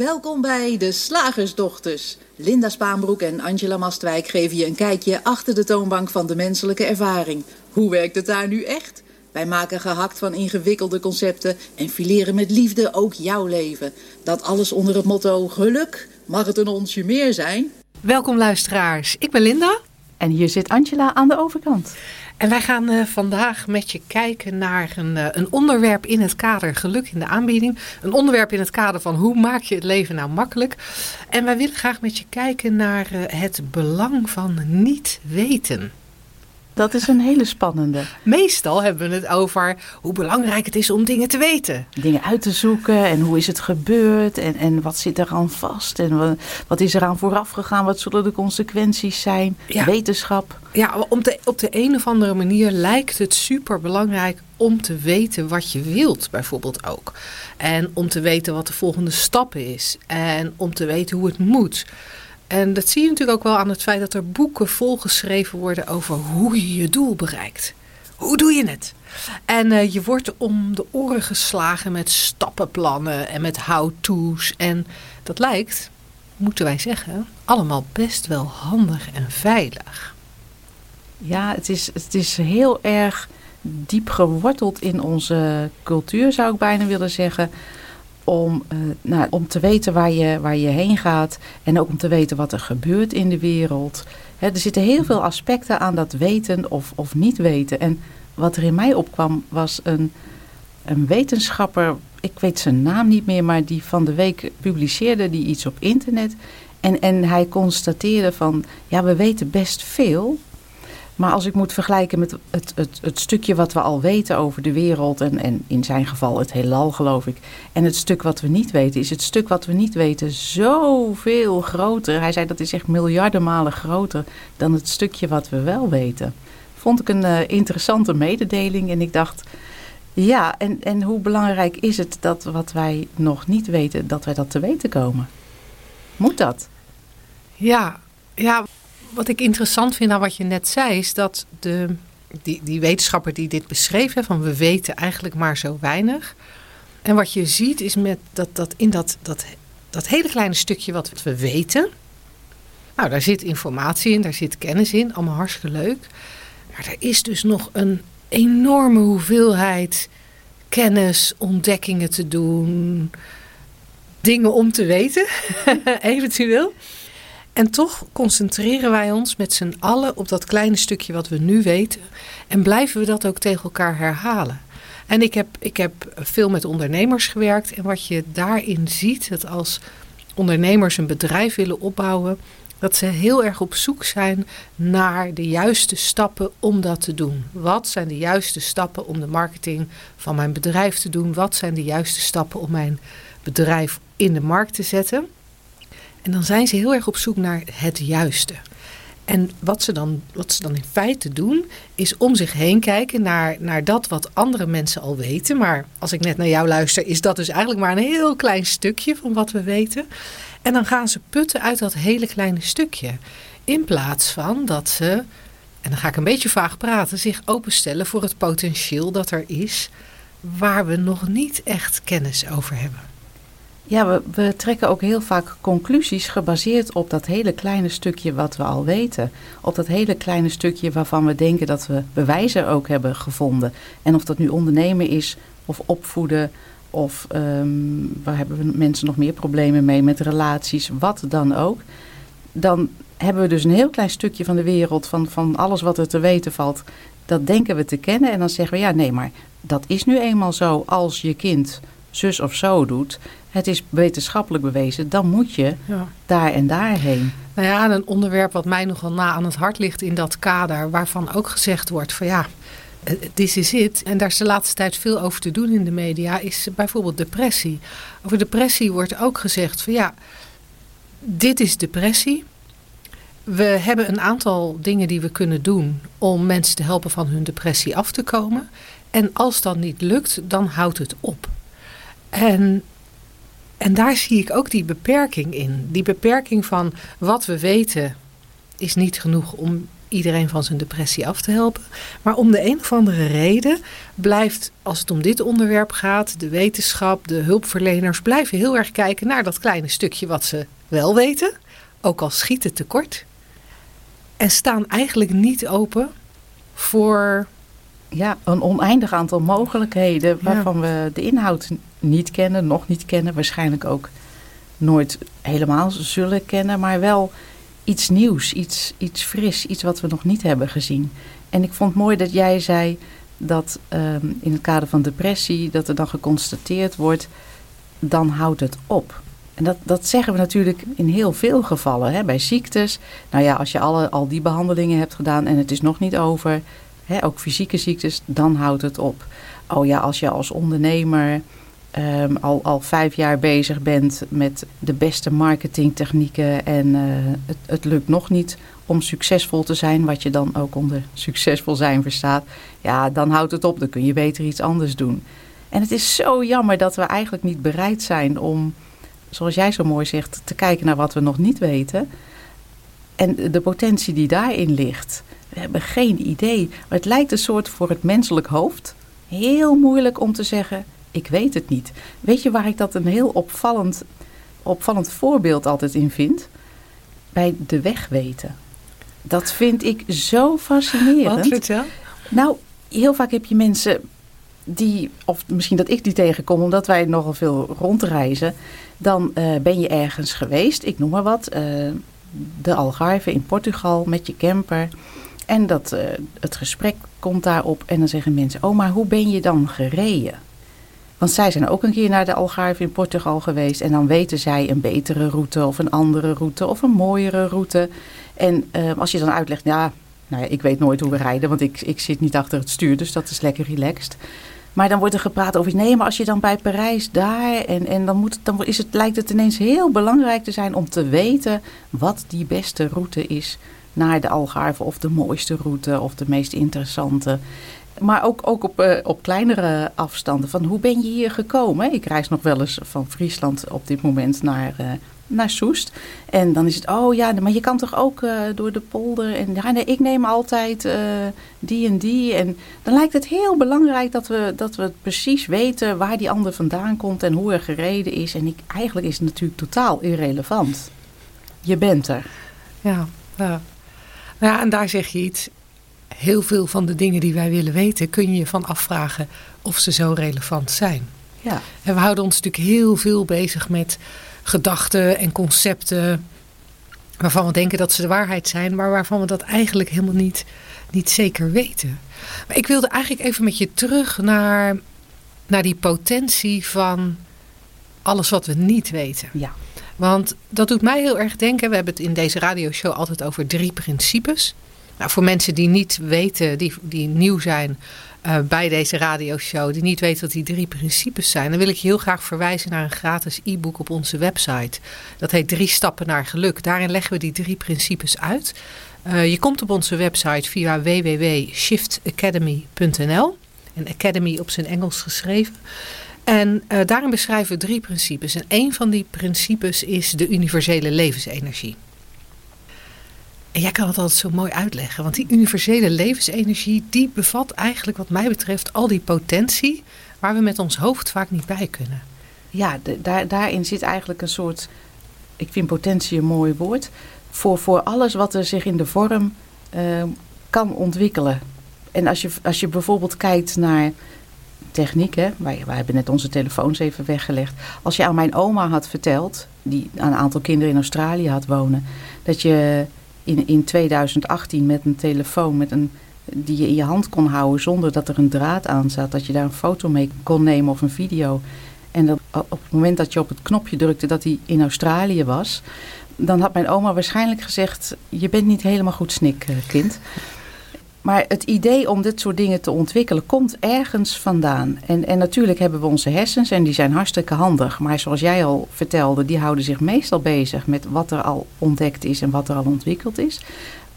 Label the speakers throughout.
Speaker 1: Welkom bij de Slagersdochters. Linda Spaanbroek en Angela Mastwijk geven je een kijkje achter de toonbank van de menselijke ervaring. Hoe werkt het daar nu echt? Wij maken gehakt van ingewikkelde concepten en fileren met liefde ook jouw leven. Dat alles onder het motto geluk. Mag het een onsje meer zijn?
Speaker 2: Welkom luisteraars, ik ben Linda.
Speaker 3: En hier zit Angela aan de overkant.
Speaker 2: En wij gaan uh, vandaag met je kijken naar een, uh, een onderwerp in het kader geluk in de aanbieding. Een onderwerp in het kader van hoe maak je het leven nou makkelijk. En wij willen graag met je kijken naar uh, het belang van niet weten.
Speaker 3: Dat is een hele spannende.
Speaker 2: Meestal hebben we het over hoe belangrijk het is om dingen te weten.
Speaker 3: Dingen uit te zoeken en hoe is het gebeurd en, en wat zit er aan vast en wat, wat is er aan vooraf gegaan, wat zullen de consequenties zijn, ja. wetenschap.
Speaker 2: Ja, op de, op de een of andere manier lijkt het super belangrijk om te weten wat je wilt, bijvoorbeeld ook. En om te weten wat de volgende stap is en om te weten hoe het moet. En dat zie je natuurlijk ook wel aan het feit dat er boeken volgeschreven worden over hoe je je doel bereikt. Hoe doe je het? En uh, je wordt om de oren geslagen met stappenplannen en met how-to's. En dat lijkt, moeten wij zeggen, allemaal best wel handig en veilig.
Speaker 3: Ja, het is, het is heel erg diep geworteld in onze cultuur, zou ik bijna willen zeggen om, uh, nou, om te weten waar je, waar je heen gaat en ook om te weten wat er gebeurt in de wereld. er zitten heel veel aspecten aan dat weten of, of niet weten. En wat er in mij opkwam was een, een wetenschapper, ik weet zijn naam niet meer, maar die van de week publiceerde die iets op internet. En, en hij constateerde van, ja, we weten best veel, maar als ik moet vergelijken met het, het, het stukje wat we al weten over de wereld, en, en in zijn geval het heelal geloof ik, en het stuk wat we niet weten, is het stuk wat we niet weten zoveel groter. Hij zei dat is echt miljarden malen groter dan het stukje wat we wel weten. Vond ik een uh, interessante mededeling en ik dacht, ja, en, en hoe belangrijk is het dat wat wij nog niet weten, dat wij dat te weten komen? Moet dat?
Speaker 2: Ja, ja wat ik interessant vind aan wat je net zei, is dat de, die, die wetenschapper die dit beschreef, hè, van we weten eigenlijk maar zo weinig. En wat je ziet is met dat, dat in dat, dat, dat hele kleine stukje wat we weten. Nou, daar zit informatie in, daar zit kennis in, allemaal hartstikke leuk. Maar er is dus nog een enorme hoeveelheid kennis, ontdekkingen te doen, dingen om te weten, eventueel. En toch concentreren wij ons met z'n allen op dat kleine stukje wat we nu weten. En blijven we dat ook tegen elkaar herhalen. En ik heb, ik heb veel met ondernemers gewerkt. En wat je daarin ziet, dat als ondernemers een bedrijf willen opbouwen, dat ze heel erg op zoek zijn naar de juiste stappen om dat te doen. Wat zijn de juiste stappen om de marketing van mijn bedrijf te doen? Wat zijn de juiste stappen om mijn bedrijf in de markt te zetten? En dan zijn ze heel erg op zoek naar het juiste. En wat ze, dan, wat ze dan in feite doen, is om zich heen kijken naar, naar dat wat andere mensen al weten. Maar als ik net naar jou luister, is dat dus eigenlijk maar een heel klein stukje van wat we weten. En dan gaan ze putten uit dat hele kleine stukje. In plaats van dat ze, en dan ga ik een beetje vaag praten, zich openstellen voor het potentieel dat er is waar we nog niet echt kennis over hebben.
Speaker 3: Ja, we, trekken ook heel vaak conclusies gebaseerd op dat hele kleine stukje wat we al weten. Op dat hele kleine stukje waarvan we denken dat we bewijzen ook hebben gevonden. En of dat nu ondernemen is of opvoeden of um, waar hebben we mensen nog meer problemen mee met relaties, wat dan ook. Dan hebben we dus een heel klein stukje van de wereld, van, van alles wat er te weten valt. Dat denken we te kennen en dan zeggen we ja, nee, maar dat is nu eenmaal zo als je kind zus of zo doet het is wetenschappelijk bewezen, dan moet je ja. daar en daarheen.
Speaker 2: Nou ja, een onderwerp wat mij nogal na aan het hart ligt in dat kader, waarvan ook gezegd wordt van ja, this is it. En daar is de laatste tijd veel over te doen in de media, is bijvoorbeeld depressie. Over depressie wordt ook gezegd van ja, dit is depressie. We hebben een aantal dingen die we kunnen doen om mensen te helpen van hun depressie af te komen. En als dat niet lukt, dan houdt het op. En en daar zie ik ook die beperking in. Die beperking van wat we weten is niet genoeg om iedereen van zijn depressie af te helpen. Maar om de een of andere reden blijft, als het om dit onderwerp gaat, de wetenschap, de hulpverleners blijven heel erg kijken naar dat kleine stukje wat ze wel weten. Ook al schiet het tekort. En staan eigenlijk niet open voor
Speaker 3: ja, een oneindig aantal mogelijkheden waarvan we de inhoud niet kennen, nog niet kennen, waarschijnlijk ook nooit helemaal zullen kennen, maar wel iets nieuws, iets, iets fris, iets wat we nog niet hebben gezien. En ik vond het mooi dat jij zei dat ehm, in het kader van depressie, dat er dan geconstateerd wordt, dan houdt het op. En dat, dat zeggen we natuurlijk in heel veel gevallen. Hè? Bij ziektes, nou ja, als je alle, al die behandelingen hebt gedaan en het is nog niet over, hè, ook fysieke ziektes, dan houdt het op. Oh ja, als je als ondernemer um, al, al vijf jaar bezig bent met de beste marketingtechnieken en uh, het, het lukt nog niet om succesvol te zijn, wat je dan ook onder succesvol zijn verstaat, ja, dan houdt het op. Dan kun je beter iets anders doen. En het is zo jammer dat we eigenlijk niet bereid zijn om, zoals jij zo mooi zegt, te kijken naar wat we nog niet weten. En de potentie die daarin ligt. We hebben geen idee. Maar het lijkt een soort voor het menselijk hoofd heel moeilijk om te zeggen: ik weet het niet. Weet je waar ik dat een heel opvallend, opvallend voorbeeld altijd in vind? Bij de weg weten. Dat vind ik zo fascinerend.
Speaker 2: Wat vertel?
Speaker 3: Nou, heel vaak heb je mensen die, of misschien dat ik die tegenkom, omdat wij nogal veel rondreizen. Dan uh, ben je ergens geweest, ik noem maar wat. Uh, de Algarve in Portugal met je camper. En dat, uh, het gesprek komt daarop en dan zeggen mensen: Oh, maar hoe ben je dan gereden? Want zij zijn ook een keer naar de Algarve in Portugal geweest. En dan weten zij een betere route of een andere route of een mooiere route. En uh, als je dan uitlegt, ja, nou ja, ik weet nooit hoe we rijden, want ik, ik zit niet achter het stuur, dus dat is lekker relaxed. Maar dan wordt er gepraat over, nee, maar als je dan bij Parijs daar en, en dan, moet, dan is het, lijkt het ineens heel belangrijk te zijn om te weten wat die beste route is naar de Algarve of de mooiste route of de meest interessante. Maar ook, ook op, uh, op kleinere afstanden. Van hoe ben je hier gekomen? Ik reis nog wel eens van Friesland op dit moment naar, uh, naar Soest. En dan is het, oh ja, maar je kan toch ook uh, door de polder. En ja, ik neem altijd die en die. En dan lijkt het heel belangrijk dat we, dat we precies weten waar die ander vandaan komt en hoe er gereden is. En ik, eigenlijk is het natuurlijk totaal irrelevant. Je bent er.
Speaker 2: Ja, ja. Ja, en daar zeg je iets heel veel van de dingen die wij willen weten, kun je je van afvragen of ze zo relevant zijn.
Speaker 3: Ja.
Speaker 2: En we houden ons natuurlijk heel veel bezig met gedachten en concepten waarvan we denken dat ze de waarheid zijn, maar waarvan we dat eigenlijk helemaal niet, niet zeker weten. Maar ik wilde eigenlijk even met je terug naar, naar die potentie van alles wat we niet weten.
Speaker 3: Ja.
Speaker 2: Want dat doet mij heel erg denken. We hebben het in deze radioshow altijd over drie principes. Nou, voor mensen die niet weten, die, die nieuw zijn uh, bij deze radioshow, die niet weten wat die drie principes zijn, dan wil ik je heel graag verwijzen naar een gratis e-book op onze website. Dat heet Drie Stappen naar Geluk. Daarin leggen we die drie principes uit. Uh, je komt op onze website via www.shiftacademy.nl. En Academy op zijn Engels geschreven. En uh, daarin beschrijven we drie principes. En een van die principes is de universele levensenergie. En jij kan het altijd zo mooi uitleggen. Want die universele levensenergie, die bevat eigenlijk wat mij betreft al die potentie waar we met ons hoofd vaak niet bij kunnen.
Speaker 3: Ja, daar, daarin zit eigenlijk een soort, ik vind potentie een mooi woord, voor, voor alles wat er zich in de vorm uh, kan ontwikkelen. En als je, als je bijvoorbeeld kijkt naar techniek, hè, wij, wij hebben net onze telefoons even weggelegd. Als je aan mijn oma had verteld, die een aantal kinderen in Australië had wonen, dat je in, in 2018 met een telefoon met een, die je in je hand kon houden zonder dat er een draad aan zat. Dat je daar een foto mee kon nemen of een video. En dat op het moment dat je op het knopje drukte dat hij in Australië was, dan had mijn oma waarschijnlijk gezegd: Je bent niet helemaal goed snik, eh, kind. Maar het idee om dit soort dingen te ontwikkelen komt ergens vandaan. En, en natuurlijk hebben we onze hersens en die zijn hartstikke handig. Maar zoals jij al vertelde, die houden zich meestal bezig met wat er al ontdekt is en wat er al ontwikkeld is.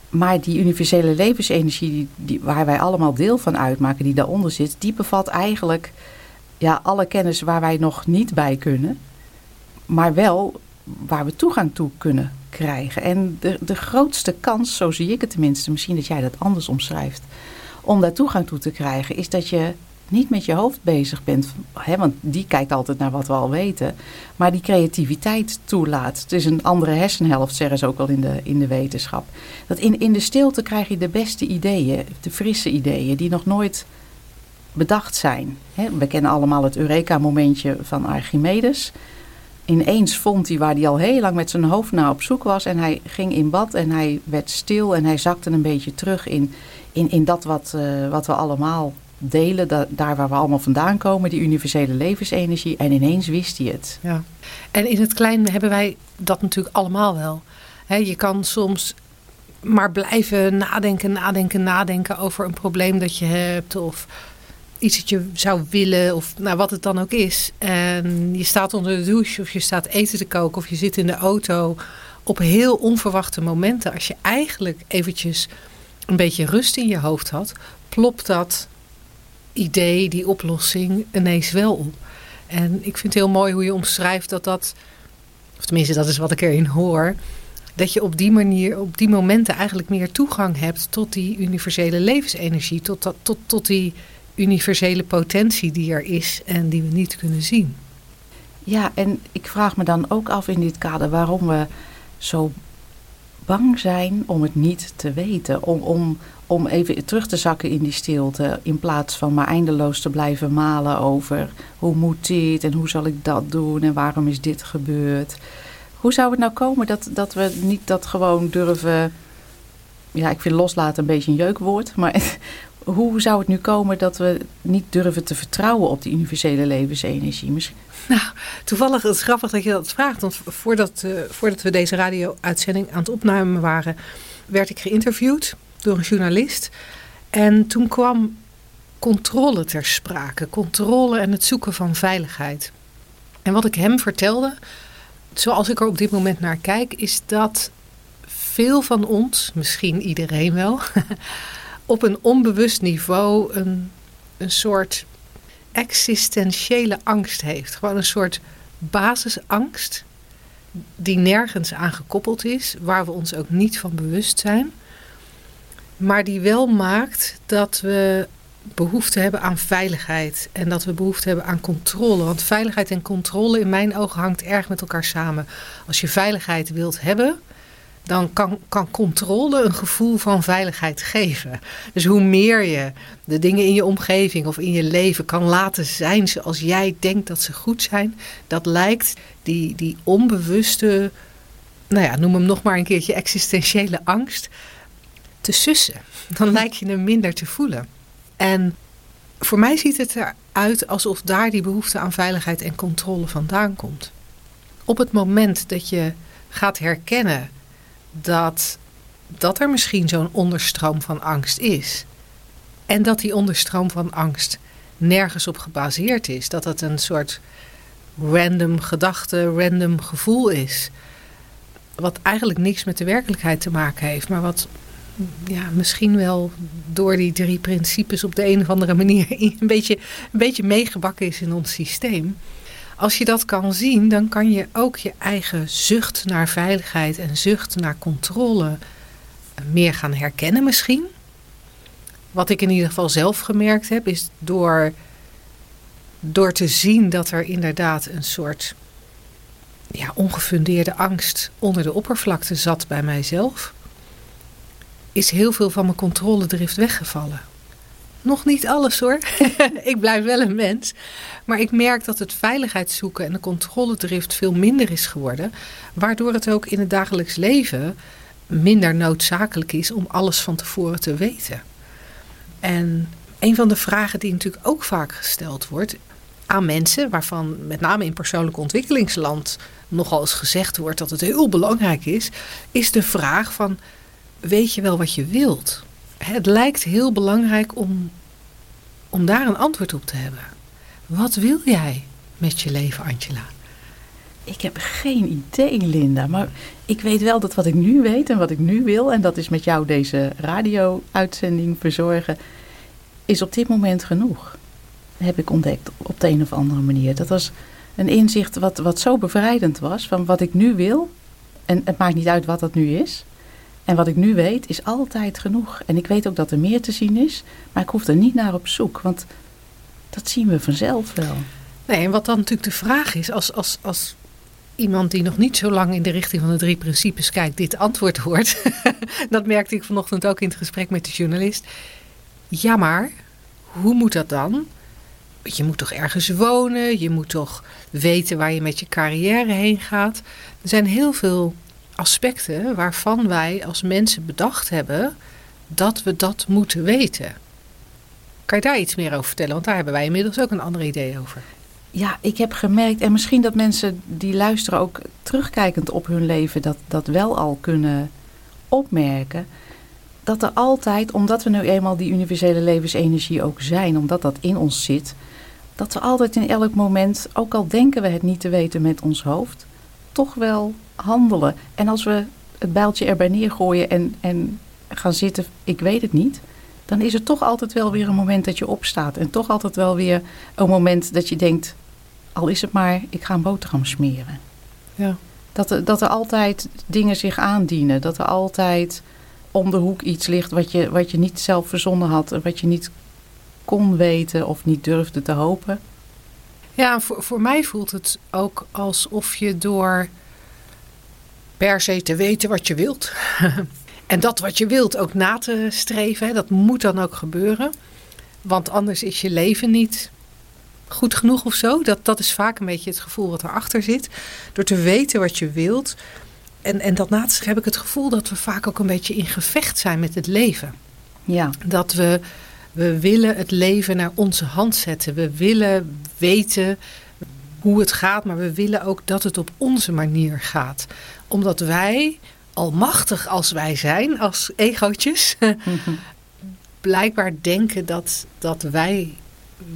Speaker 3: Maar die universele levensenergie, die, die, waar wij allemaal deel van uitmaken, die daaronder zit, die bevat eigenlijk ja, alle kennis waar wij nog niet bij kunnen. Maar wel waar we toegang toe kunnen krijgen. En de, de grootste kans, zo zie ik het tenminste, misschien dat jij dat anders omschrijft, om daar toegang toe te krijgen, is dat je niet met je hoofd bezig bent. Hè, want die kijkt altijd naar wat we al weten. Maar die creativiteit toelaat. Het is een andere hersenhelft, zeggen ze ook wel in de, in de wetenschap. Dat in, in de stilte krijg je de beste ideeën, de frisse ideeën, die nog nooit bedacht zijn. Hè, we kennen allemaal het Eureka-momentje van Archimedes. Ineens vond hij waar hij al heel lang met zijn hoofd naar op zoek was. En hij ging in bad en hij werd stil en hij zakte een beetje terug in, in, in dat wat, uh, wat we allemaal delen, daar waar we allemaal vandaan komen, die universele levensenergie. En ineens wist hij het.
Speaker 2: Ja. En in het klein hebben wij dat natuurlijk allemaal wel. je kan soms maar blijven nadenken, nadenken, nadenken over een probleem dat je hebt. Of iets dat je zou willen, of nou, wat het dan ook is. En je staat onder de douche, of je staat eten te koken, of je zit in de auto. Op heel onverwachte momenten, als je eigenlijk eventjes een beetje rust in je hoofd had, plopt dat idee, die oplossing ineens wel op. En ik vind het heel mooi hoe je omschrijft dat dat, of tenminste dat is wat ik erin hoor, dat je op die manier, op die momenten eigenlijk meer toegang hebt tot die universele levensenergie, tot, dat, tot, tot die universele potentie die er is en die we niet kunnen zien.
Speaker 3: Ja, en ik vraag me dan ook af in dit kader waarom we zo bang zijn om het niet te weten. Om, om, om even terug te zakken in die stilte. In plaats van maar eindeloos te blijven malen over hoe moet dit en hoe zal ik dat doen en waarom is dit gebeurd. Hoe zou het nou komen dat, dat we niet dat gewoon durven. Ja, ik vind loslaten een beetje een jeukwoord. Maar hoe zou het nu komen dat we niet durven te vertrouwen op die universele levensenergie? Misschien.
Speaker 2: Nou, toevallig het is grappig dat je dat vraagt. Want voordat, uh, voordat we deze radio-uitzending aan het opnemen waren, werd ik geïnterviewd door een journalist. En toen kwam controle ter sprake. Controle en het zoeken van veiligheid. En wat ik hem vertelde, zoals ik er op dit moment naar kijk, is dat veel van ons, misschien iedereen wel, op een onbewust niveau een, een soort existentiële angst heeft. Gewoon een soort basisangst die nergens aan gekoppeld is, waar we ons ook niet van bewust zijn. Maar die wel maakt dat we behoefte hebben aan veiligheid en dat we behoefte hebben aan controle. Want veiligheid en controle in mijn ogen hangt erg met elkaar samen. Als je veiligheid wilt hebben, dan kan, kan controle een gevoel van veiligheid geven. Dus hoe meer je de dingen in je omgeving of in je leven kan laten zijn zoals jij denkt dat ze goed zijn, dat lijkt die, die onbewuste, nou ja, noem hem nog maar een keertje existentiële angst, te sussen. Dan lijkt je hem minder te voelen. En voor mij ziet het eruit alsof daar die behoefte aan veiligheid en controle vandaan komt. Op het moment dat je gaat herkennen dat, dat er misschien zo'n onderstroom van angst is. En dat die onderstroom van angst nergens op gebaseerd is. Dat het een soort random gedachte, random gevoel is. Wat eigenlijk niks met de werkelijkheid te maken heeft, maar wat ja, misschien wel door die drie principes op de een of andere manier een beetje, een beetje meegebakken is in ons systeem. Als je dat kan zien, dan kan je ook je eigen zucht naar veiligheid en zucht naar controle meer gaan herkennen misschien. Wat ik in ieder geval zelf gemerkt heb, is door, door te zien dat er inderdaad een soort ja, ongefundeerde angst onder de oppervlakte zat bij mijzelf, is heel veel van mijn controledrift weggevallen. Nog niet alles hoor. ik blijf wel een mens. Maar ik merk dat het veiligheidszoeken en de controledrift veel minder is geworden. Waardoor het ook in het dagelijks leven minder noodzakelijk is om alles van tevoren te weten. En een van de vragen die natuurlijk ook vaak gesteld wordt aan mensen, waarvan met name in persoonlijk ontwikkelingsland nogal eens gezegd wordt dat het heel belangrijk is, is de vraag van weet je wel wat je wilt? Het lijkt heel belangrijk om, om daar een antwoord op te hebben. Wat wil jij met je leven, Angela?
Speaker 3: Ik heb geen idee, Linda. Maar ik weet wel dat wat ik nu weet en wat ik nu wil, en dat is met jou deze radio-uitzending verzorgen, is op dit moment genoeg. Heb ik ontdekt op de een of andere manier. Dat was een inzicht wat, wat zo bevrijdend was van wat ik nu wil En het maakt niet uit wat dat nu is. En wat ik nu weet is altijd genoeg. En ik weet ook dat er meer te zien is, maar ik hoef er niet naar op zoek, want dat zien we vanzelf wel.
Speaker 2: Nee, en wat dan natuurlijk de vraag is, als, als, als iemand die nog niet zo lang in de richting van de drie principes kijkt, dit antwoord hoort. dat merkte ik vanochtend ook in het gesprek met de journalist. Ja, maar hoe moet dat dan? Je moet toch ergens wonen, je moet toch weten waar je met je carrière heen gaat. Er zijn heel veel aspecten waarvan wij als mensen bedacht hebben dat we dat moeten weten. Kan je daar iets meer over vertellen? Want daar hebben wij inmiddels ook een ander idee over.
Speaker 3: Ja, ik heb gemerkt, en misschien dat mensen die luisteren ook terugkijkend op hun leven dat, dat wel al kunnen opmerken. Dat er altijd, omdat we nu eenmaal die universele levensenergie ook zijn, omdat dat in ons zit, dat we altijd in elk moment, ook al denken we het niet te weten met ons hoofd, toch wel handelen. En als we het bijltje erbij neergooien en, en gaan zitten, ik weet het niet, dan is er toch altijd wel weer een moment dat je opstaat. En toch altijd wel weer een moment dat je denkt, al is het maar, ik ga een boterham smeren.
Speaker 2: Ja.
Speaker 3: Dat, er, dat er altijd dingen zich aandienen. Dat er altijd om de hoek iets ligt wat je, wat je niet zelf verzonnen had. Wat je niet kon weten of niet durfde te hopen.
Speaker 2: Ja, voor, voor mij voelt het ook alsof je door per se te weten wat je wilt. en dat wat je wilt ook na te streven, dat moet dan ook gebeuren. Want anders is je leven niet goed genoeg of zo. Dat, dat is vaak een beetje het gevoel wat erachter zit. Door te weten wat je wilt. En, en dat na te heb ik het gevoel dat we vaak ook een beetje in gevecht zijn met het leven.
Speaker 3: Ja.
Speaker 2: Dat we, we willen het leven naar onze hand zetten. We willen weten hoe het gaat, maar we willen ook dat het op onze manier gaat. Omdat wij, almachtig als wij zijn, als egootjes, blijkbaar denken dat, dat wij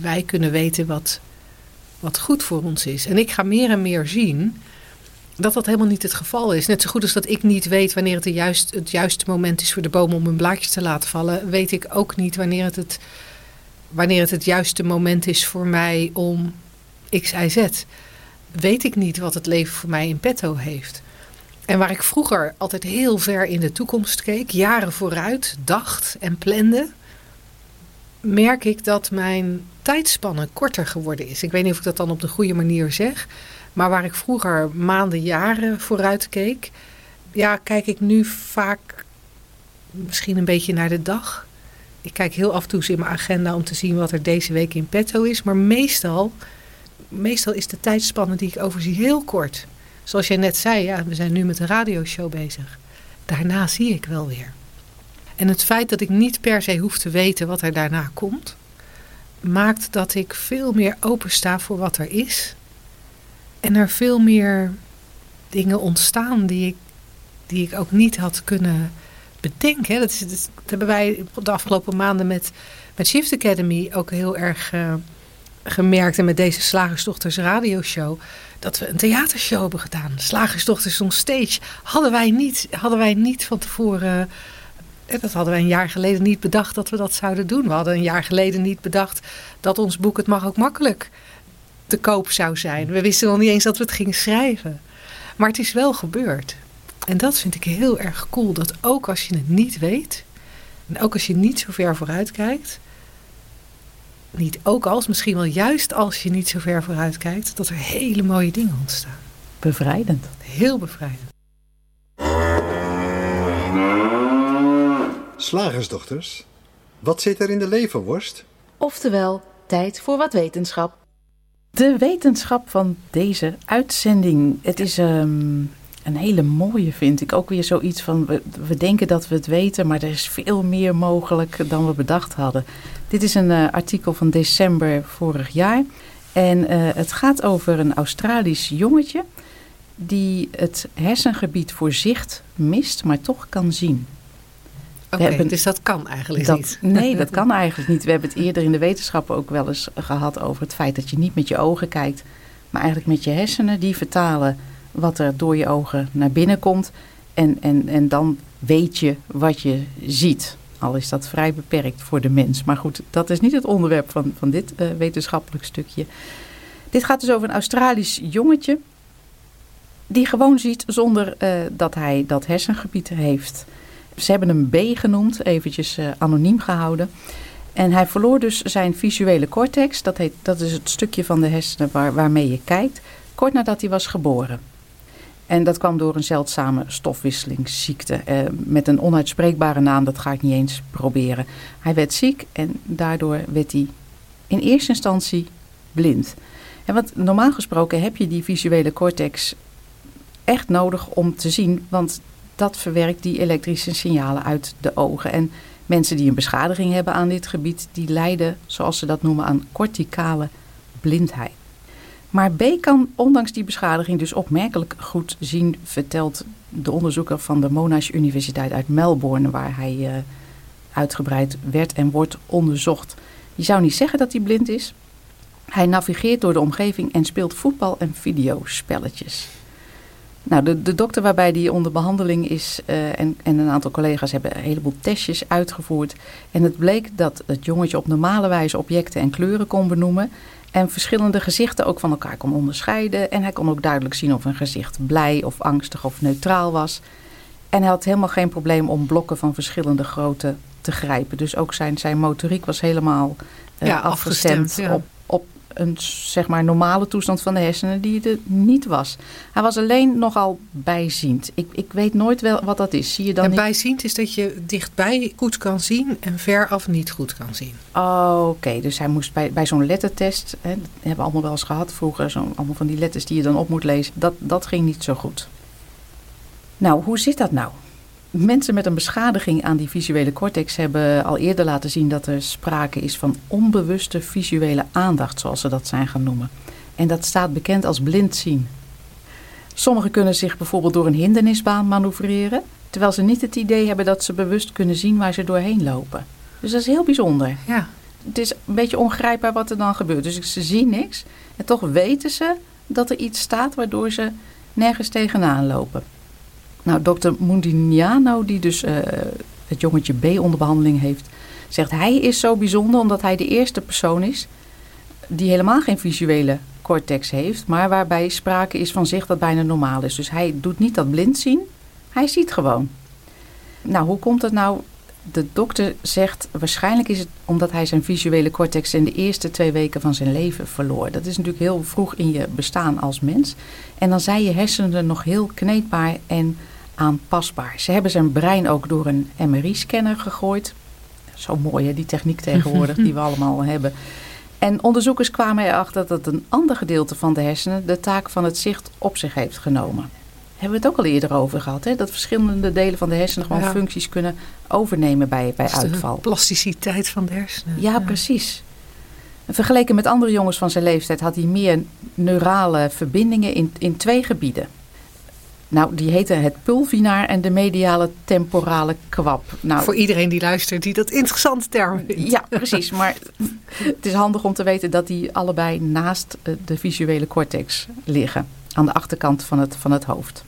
Speaker 2: wij kunnen weten wat, wat goed voor ons is. En ik ga meer en meer zien dat dat helemaal niet het geval is. Net zo goed als dat ik niet weet wanneer het, de juist, het juiste moment is voor de boom om hun blaadjes te laten vallen, weet ik ook niet wanneer het het, wanneer het, het juiste moment is voor mij om X, Y, Z. Weet ik niet wat het leven voor mij in petto heeft. En waar ik vroeger altijd heel ver in de toekomst keek, jaren vooruit, dacht en plande, merk ik dat mijn tijdspanne korter geworden is. Ik weet niet of ik dat dan op de goede manier zeg. Maar waar ik vroeger maanden, jaren vooruit keek, ja, kijk ik nu vaak misschien een beetje naar de dag. Ik kijk heel af en toe in mijn agenda om te zien wat er deze week in petto is. Maar meestal, meestal is de tijdspanne die ik overzie heel kort. Zoals jij net zei, ja, we zijn nu met de radioshow bezig. Daarna zie ik wel weer. En het feit dat ik niet per se hoef te weten wat er daarna komt, maakt dat ik veel meer opensta voor wat er is. En er veel meer dingen ontstaan die ik, die ik ook niet had kunnen bedenken. Dat, is, hebben wij de afgelopen maanden met, met Shift Academy ook heel erg uh, gemerkt. En met deze Slagersdochters radioshow. Dat we een theatershow hebben gedaan. Slagersdochters on stage. Hadden wij niet, hadden wij niet van tevoren dat hadden we een jaar geleden niet bedacht dat we dat zouden doen. We hadden een jaar geleden niet bedacht dat ons boek Het Mag Ook Makkelijk te koop zou zijn. We wisten nog niet eens dat we het gingen schrijven. Maar het is wel gebeurd. En dat vind ik heel erg cool. Dat ook als je het niet weet. En ook als je niet zo ver vooruit kijkt. Niet ook als, misschien wel juist als je niet zo ver vooruit kijkt. Dat er hele mooie dingen ontstaan.
Speaker 3: Bevrijdend.
Speaker 2: Heel bevrijdend.
Speaker 4: Slagersdochters, wat zit er in de leverworst?
Speaker 1: Oftewel, tijd voor wat wetenschap.
Speaker 3: De wetenschap van deze uitzending. Het is um, een hele mooie, vind ik. Ook weer zoiets van, we, we, denken dat we het weten, maar er is veel meer mogelijk dan we bedacht hadden. Dit is een uh, artikel van december vorig jaar. En uh, het gaat over een Australisch jongetje die het hersengebied voor zicht mist, maar toch kan zien.
Speaker 2: Oké, dus dat kan eigenlijk
Speaker 3: dat,
Speaker 2: niet.
Speaker 3: Nee, dat kan eigenlijk niet. We hebben het eerder in de wetenschappen ook wel eens gehad over het feit dat je niet met je ogen kijkt, maar eigenlijk met je hersenen. Die vertalen wat er door je ogen naar binnen komt. En, en, en dan weet je wat je ziet. Al is dat vrij beperkt voor de mens. Maar goed, dat is niet het onderwerp van, van dit uh, wetenschappelijk stukje. Dit gaat dus over een Australisch jongetje. die gewoon ziet zonder uh, dat hij dat hersengebied heeft. Ze hebben hem B genoemd, eventjes uh, anoniem gehouden. En hij verloor dus zijn visuele cortex, dat, heet, dat is het stukje van de hersenen waar, waarmee je kijkt, kort nadat hij was geboren. En dat kwam door een zeldzame stofwisselingsziekte eh, met een onuitspreekbare naam, dat ga ik niet eens proberen. Hij werd ziek en daardoor werd hij in eerste instantie blind. En wat normaal gesproken heb je die visuele cortex echt nodig om te zien, want dat verwerkt die elektrische signalen uit de ogen. En mensen die een beschadiging hebben aan dit gebied, die lijden, zoals ze dat noemen, aan corticale blindheid. Maar B kan ondanks die beschadiging dus opmerkelijk goed zien, vertelt de onderzoeker van de Monash Universiteit uit Melbourne, waar hij uh, uitgebreid werd en wordt onderzocht. Je zou niet zeggen dat hij blind is. Hij navigeert door de omgeving en speelt voetbal- en videospelletjes. Nou, de, de dokter waarbij die onder behandeling is uh, en, en een aantal collega's hebben een heleboel testjes uitgevoerd. En het bleek dat het jongetje op normale wijze objecten en kleuren kon benoemen. En verschillende gezichten ook van elkaar kon onderscheiden. En hij kon ook duidelijk zien of een gezicht blij of angstig of neutraal was. En hij had helemaal geen probleem om blokken van verschillende grootte te grijpen. Dus ook zijn, zijn motoriek was helemaal uh, ja, afgestemd, afgestemd ja. op, op een zeg maar normale toestand van de hersenen die er niet was. Hij was alleen nogal bijziend. Ik, ik weet nooit wel wat dat is. Zie je dan
Speaker 2: en bijziend is dat je dichtbij goed kan zien en veraf niet goed kan zien.
Speaker 3: Oh, oké. Dus hij moest bij, bij zo'n lettertest, hè, dat hebben we allemaal wel eens gehad vroeger, zo, allemaal van die letters die je dan op moet lezen, dat, dat ging niet zo goed. Nou, hoe zit dat nou? Mensen met een beschadiging aan die visuele cortex hebben al eerder laten zien dat er sprake is van onbewuste visuele aandacht, zoals ze dat zijn gaan noemen. En dat staat bekend als blind zien. Sommigen kunnen zich bijvoorbeeld door een hindernisbaan manoeuvreren, terwijl ze niet het idee hebben dat ze bewust kunnen zien waar ze doorheen lopen. Dus dat is heel bijzonder.
Speaker 2: Ja.
Speaker 3: Het is een beetje ongrijpbaar wat er dan gebeurt. Dus ze zien niks en toch weten ze dat er iets staat waardoor ze nergens tegenaan lopen. Nou, dokter Mundignano, die dus uh, het jongetje B onder behandeling heeft, zegt hij is zo bijzonder omdat hij de eerste persoon is die helemaal geen visuele cortex heeft, maar waarbij sprake is van zicht dat bijna normaal is. Dus hij doet niet dat blind zien, hij ziet gewoon. Nou, hoe komt dat nou? De dokter zegt waarschijnlijk is het omdat hij zijn visuele cortex in de eerste twee weken van zijn leven verloor. Dat is natuurlijk heel vroeg in je bestaan als mens. En dan zijn je hersenen nog heel kneedbaar en aanpasbaar. Ze hebben zijn brein ook door een MRI-scanner gegooid. Zo mooi hè, die techniek tegenwoordig die we allemaal hebben. En onderzoekers kwamen erachter dat een ander gedeelte van de hersenen de taak van het zicht op zich heeft genomen. Hebben we het ook al eerder over gehad, hè? dat verschillende delen van de hersenen gewoon functies kunnen overnemen bij, bij uitval. De
Speaker 2: plasticiteit van de hersenen.
Speaker 3: Ja, ja, precies. Vergeleken met andere jongens van zijn leeftijd had hij meer neurale verbindingen in, in twee gebieden. Nou, die heten het pulvinaar en de mediale temporale kwab. Nou,
Speaker 2: Voor iedereen die luistert, die dat interessante term vindt.
Speaker 3: Ja, precies. Maar het is handig om te weten dat die allebei naast eh, de visuele cortex liggen. Aan de achterkant van het, van het hoofd.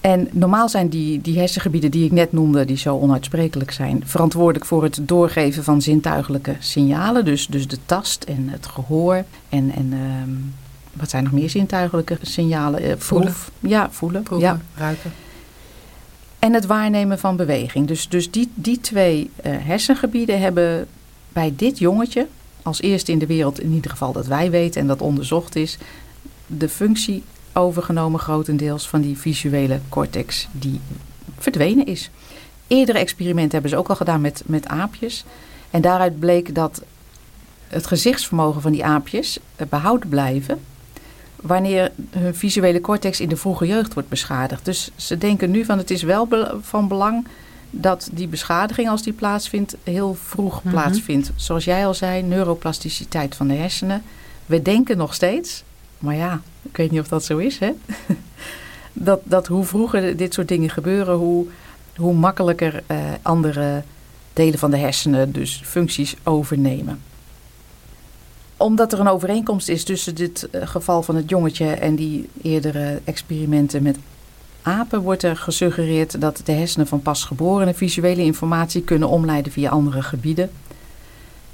Speaker 3: En normaal zijn die, die hersengebieden die ik net noemde, die zo onuitsprekelijk zijn, verantwoordelijk voor het doorgeven van zintuigelijke signalen. Dus, dus de tast en het gehoor en, en ehm, wat zijn nog meer zintuigelijke signalen? Uh,
Speaker 2: voelen.
Speaker 3: Ja, voelen.
Speaker 2: Proeven,
Speaker 3: ja.
Speaker 2: ruiken.
Speaker 3: En het waarnemen van beweging. Dus, dus die, die twee uh, hersengebieden hebben bij dit jongetje, als eerste in de wereld in ieder geval dat wij weten en dat onderzocht is, de functie overgenomen grotendeels van die visuele cortex die verdwenen is. Eerdere experimenten hebben ze ook al gedaan met, met aapjes. En daaruit bleek dat het gezichtsvermogen van die aapjes eh, behouden blijven wanneer hun visuele cortex in de vroege jeugd wordt beschadigd. Dus ze denken nu van het is wel van belang dat die beschadiging als die plaatsvindt heel vroeg mhm. plaatsvindt. Zoals jij al zei, neuroplasticiteit van de hersenen. We denken nog steeds, maar ja, ik weet niet of dat zo is, hè? dat, dat hoe vroeger dit soort dingen gebeuren, hoe, hoe makkelijker eh, andere delen van de hersenen dus functies overnemen omdat er een overeenkomst is tussen dit eh, geval van het jongetje en die eerdere experimenten met apen, wordt er gesuggereerd dat de hersenen van pasgeborenen visuele informatie kunnen omleiden via andere gebieden.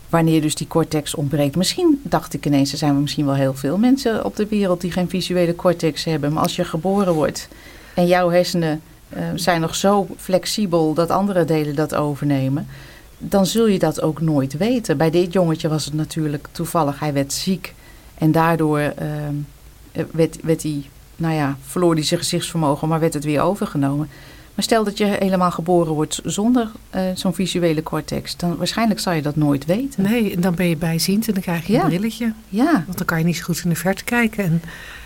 Speaker 3: wanneer dus die cortex ontbreekt. Misschien dacht ik ineens, er zijn misschien wel heel veel mensen op de wereld die geen visuele cortex hebben. Maar als je geboren wordt en jouw hersenen uh, zijn nog zo flexibel dat andere delen dat overnemen, dan zul je dat ook nooit weten. Bij dit jongetje was het natuurlijk toevallig, hij werd ziek en daardoor uh, werd, werd hij, nou ja, verloor hij zijn gezichtsvermogen, maar werd het weer overgenomen. Maar stel dat je helemaal geboren wordt zonder uh, zo'n visuele cortex, dan waarschijnlijk zal je dat nooit weten.
Speaker 2: Nee, en dan ben je bijziend en dan krijg je een brilletje.
Speaker 3: Ja.
Speaker 2: Want dan kan je niet zo goed in de verte kijken. En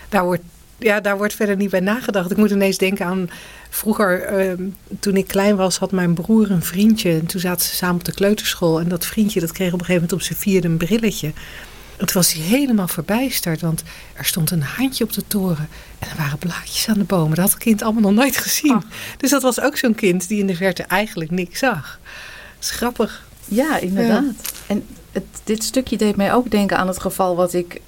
Speaker 2: daar wordt, ja, daar wordt verder niet bij nagedacht. Ik moet ineens denken aan vroeger, uh, toen ik klein was, had mijn broer een vriendje. En toen zaten ze samen op de kleuterschool. En dat vriendje dat kreeg op een gegeven moment op zijn vierde een brilletje. En toen was hij helemaal verbijsterd, want er stond een handje op de toren en er waren blaadjes aan de bomen. Dat had het kind allemaal nog nooit gezien. Dus dat was ook zo'n kind die in de verte eigenlijk niks zag. Dat is grappig.
Speaker 3: Ja, inderdaad. En het, dit stukje deed mij ook denken aan het geval wat ik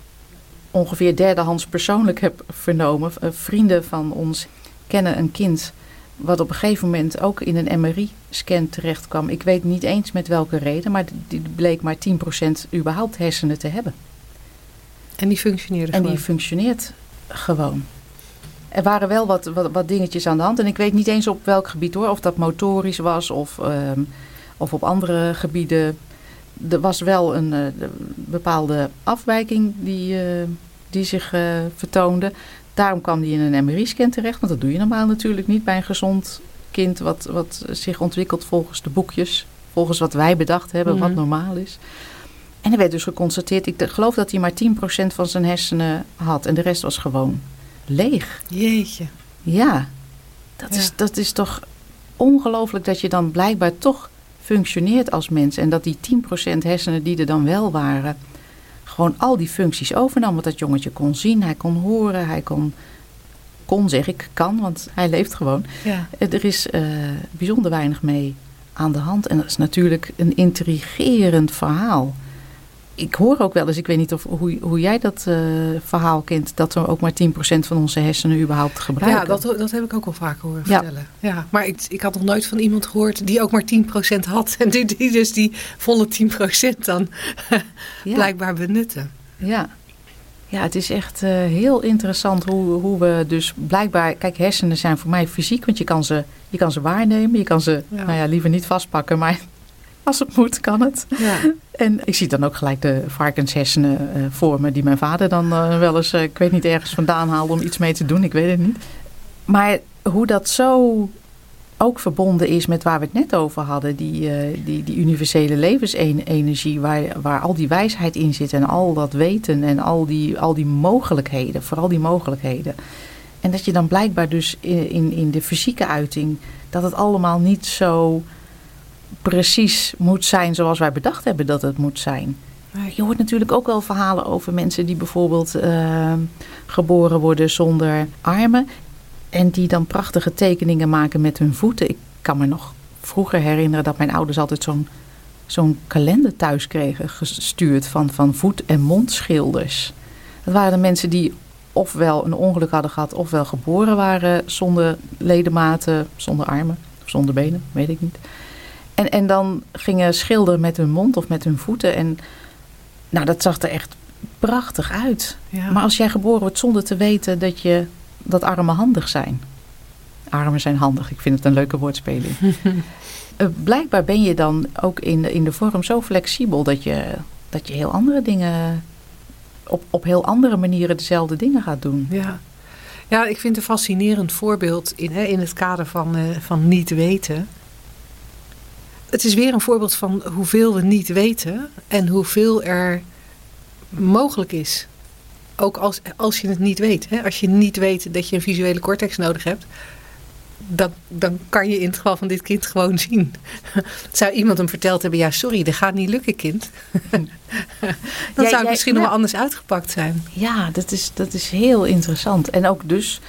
Speaker 3: ongeveer derdehands persoonlijk heb vernomen. Vrienden van ons kennen een kind wat op een gegeven moment ook in een MRI-scan terecht kwam. Ik weet niet eens met welke reden, maar die bleek maar 10% überhaupt hersenen te hebben.
Speaker 2: En die functioneerde
Speaker 3: En die functioneert gewoon. Er waren wel wat, wat, wat, dingetjes aan de hand. En ik weet niet eens op welk gebied hoor. Of dat motorisch was of, um, of op andere gebieden. Er was wel een uh, bepaalde afwijking die, uh, die zich uh, vertoonde. Daarom kwam die in een MRI-scan terecht. Want dat doe je normaal natuurlijk niet bij een gezond kind wat, wat zich ontwikkelt volgens de boekjes. Volgens wat wij bedacht hebben, mm. wat normaal is. En er werd dus geconstateerd, ik geloof dat hij maar 10% van zijn hersenen had. En de rest was gewoon leeg.
Speaker 2: Jeetje.
Speaker 3: Ja, dat, ja. Is, dat is toch ongelooflijk dat je dan blijkbaar toch functioneert als mens. En dat die 10% hersenen die er dan wel waren, gewoon al die functies overnam. Want dat jongetje kon zien, hij kon horen, hij kon, kon zeg ik, kan, want hij leeft gewoon.
Speaker 2: Ja.
Speaker 3: Er is uh, bijzonder weinig mee aan de hand. En dat is natuurlijk een intrigerend verhaal. Ik hoor ook wel eens, ik weet niet of, hoe, hoe jij dat uh, verhaal kent, dat we ook maar 10% van onze hersenen überhaupt gebruiken.
Speaker 2: Ja, dat, dat heb ik ook al vaak horen vertellen. Ja. ja maar ik, ik had nog nooit van iemand gehoord die ook maar 10% had. En die, die dus die volle 10% dan ja. blijkbaar benutten.
Speaker 3: Ja. Ja, het is echt uh, heel interessant hoe, hoe we dus blijkbaar... Kijk, hersenen zijn voor mij fysiek, want je kan ze, je kan ze waarnemen. Je kan ze, ja. nou ja, liever niet vastpakken, maar als het moet, kan het.
Speaker 2: Ja.
Speaker 3: En ik zie dan ook gelijk de varkenshersenen uh, voor me, die mijn vader dan uh, wel eens, uh, ik weet niet, ergens vandaan haalde om iets mee te doen. Ik weet het niet. Maar hoe dat zo ook verbonden is met waar we het net over hadden, die, die, die universele levensenergie, waar, waar al die wijsheid in zit en al dat weten en al die, al die mogelijkheden, vooral die mogelijkheden. En dat je dan blijkbaar dus in, in, in de fysieke uiting, dat het allemaal niet zo precies moet zijn zoals wij bedacht hebben dat het moet zijn. Je hoort natuurlijk ook wel verhalen over mensen die bijvoorbeeld uh, geboren worden zonder armen. En die dan prachtige tekeningen maken met hun voeten. Ik kan me nog vroeger herinneren dat mijn ouders altijd zo'n zo'n kalender thuis kregen gestuurd van, van voet- en mondschilders. Dat waren de mensen die ofwel een ongeluk hadden gehad, ofwel geboren waren zonder ledematen, zonder armen, of zonder benen, weet ik niet. En, en dan gingen schilderen met hun mond of met hun voeten. En nou, dat zag er echt prachtig uit.
Speaker 2: Ja.
Speaker 3: Maar als jij geboren wordt zonder te weten dat, je, dat armen handig zijn. Armen zijn handig, ik vind het een leuke woordspeling. uh, blijkbaar ben je dan ook in de, in de vorm zo flexibel dat je, dat je heel andere dingen. Op, op heel andere manieren dezelfde dingen gaat doen.
Speaker 2: Ja, ja ik vind het een fascinerend voorbeeld in, hè, in het kader van, uh, van niet weten het is weer een voorbeeld van hoeveel we niet weten en hoeveel er mogelijk is. Ook als, als je het niet weet. Hè? Als je niet weet dat je een visuele cortex nodig hebt, dan, dan kan je in het geval van dit kind gewoon zien. Zou iemand hem verteld hebben, ja sorry, dat gaat niet lukken kind. dan zou het misschien nog wel anders uitgepakt zijn.
Speaker 3: Ja, dat is, dat is heel interessant. En ook dus,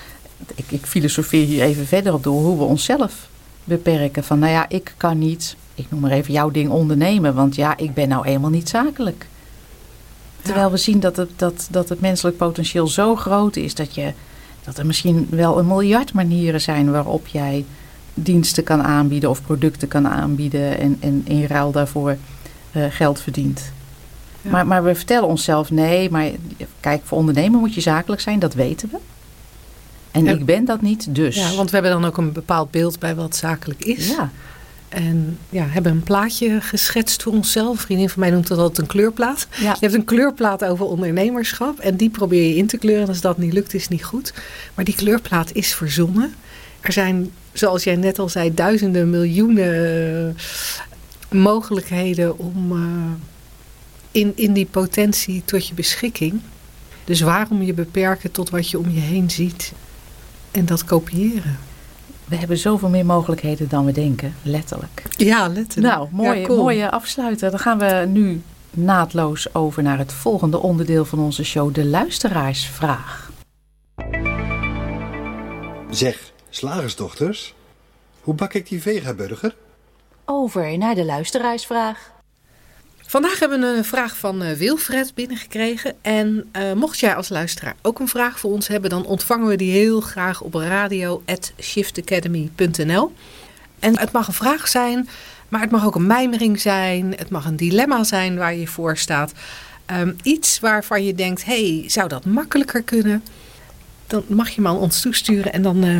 Speaker 3: ik, ik filosofeer hier even verder op door hoe we onszelf beperken. Van nou ja, ik kan niet, ik noem maar even jouw ding ondernemen. Want ja, ik ben nou eenmaal niet zakelijk. Terwijl ja. we zien dat het, dat, dat het menselijk potentieel zo groot is dat, je, dat er misschien wel een miljard manieren zijn waarop jij diensten kan aanbieden of producten kan aanbieden en, en in ruil daarvoor uh, geld verdient.
Speaker 2: Ja.
Speaker 3: Maar, maar we vertellen onszelf nee, maar kijk, voor ondernemer moet je zakelijk zijn, dat weten we. En
Speaker 2: Ja.
Speaker 3: ik ben dat niet, dus.
Speaker 2: Ja, want we hebben dan ook een bepaald beeld bij wat zakelijk is.
Speaker 3: Ja,
Speaker 2: En ja, hebben een plaatje geschetst voor onszelf. Een vriendin van mij noemt dat altijd een kleurplaat.
Speaker 3: ja.
Speaker 2: Je hebt een kleurplaat over ondernemerschap en die probeer je in te kleuren. En als dat niet lukt, is het niet goed. Maar die kleurplaat is verzonnen. Er zijn, zoals jij net al zei, duizenden, miljoenen eh, mogelijkheden om eh, in, in die potentie tot je beschikking. Dus waarom je beperken tot wat je om je heen ziet en dat kopiëren?
Speaker 3: We hebben zoveel meer mogelijkheden dan we denken, letterlijk.
Speaker 2: Ja, letterlijk.
Speaker 3: Nou, mooie,
Speaker 2: Ja, cool.
Speaker 3: mooie afsluiter. Dan gaan we nu naadloos over naar het volgende onderdeel van onze show, de luisteraarsvraag.
Speaker 4: Zeg, slagersdochters, hoe bak ik die vegaburger?
Speaker 5: Over naar de luisteraarsvraag.
Speaker 2: Vandaag hebben we een vraag van eh, Wilfred binnengekregen. En eh, mocht jij als luisteraar ook een vraag voor ons hebben, dan ontvangen we die heel graag op radio.shiftacademy.nl. En het mag een vraag zijn, maar het mag ook een mijmering zijn. Het mag een dilemma zijn waar je voor staat. Ehm, iets waarvan je denkt, hey, zou dat makkelijker kunnen? Dan mag je me aan ons toesturen en dan eh,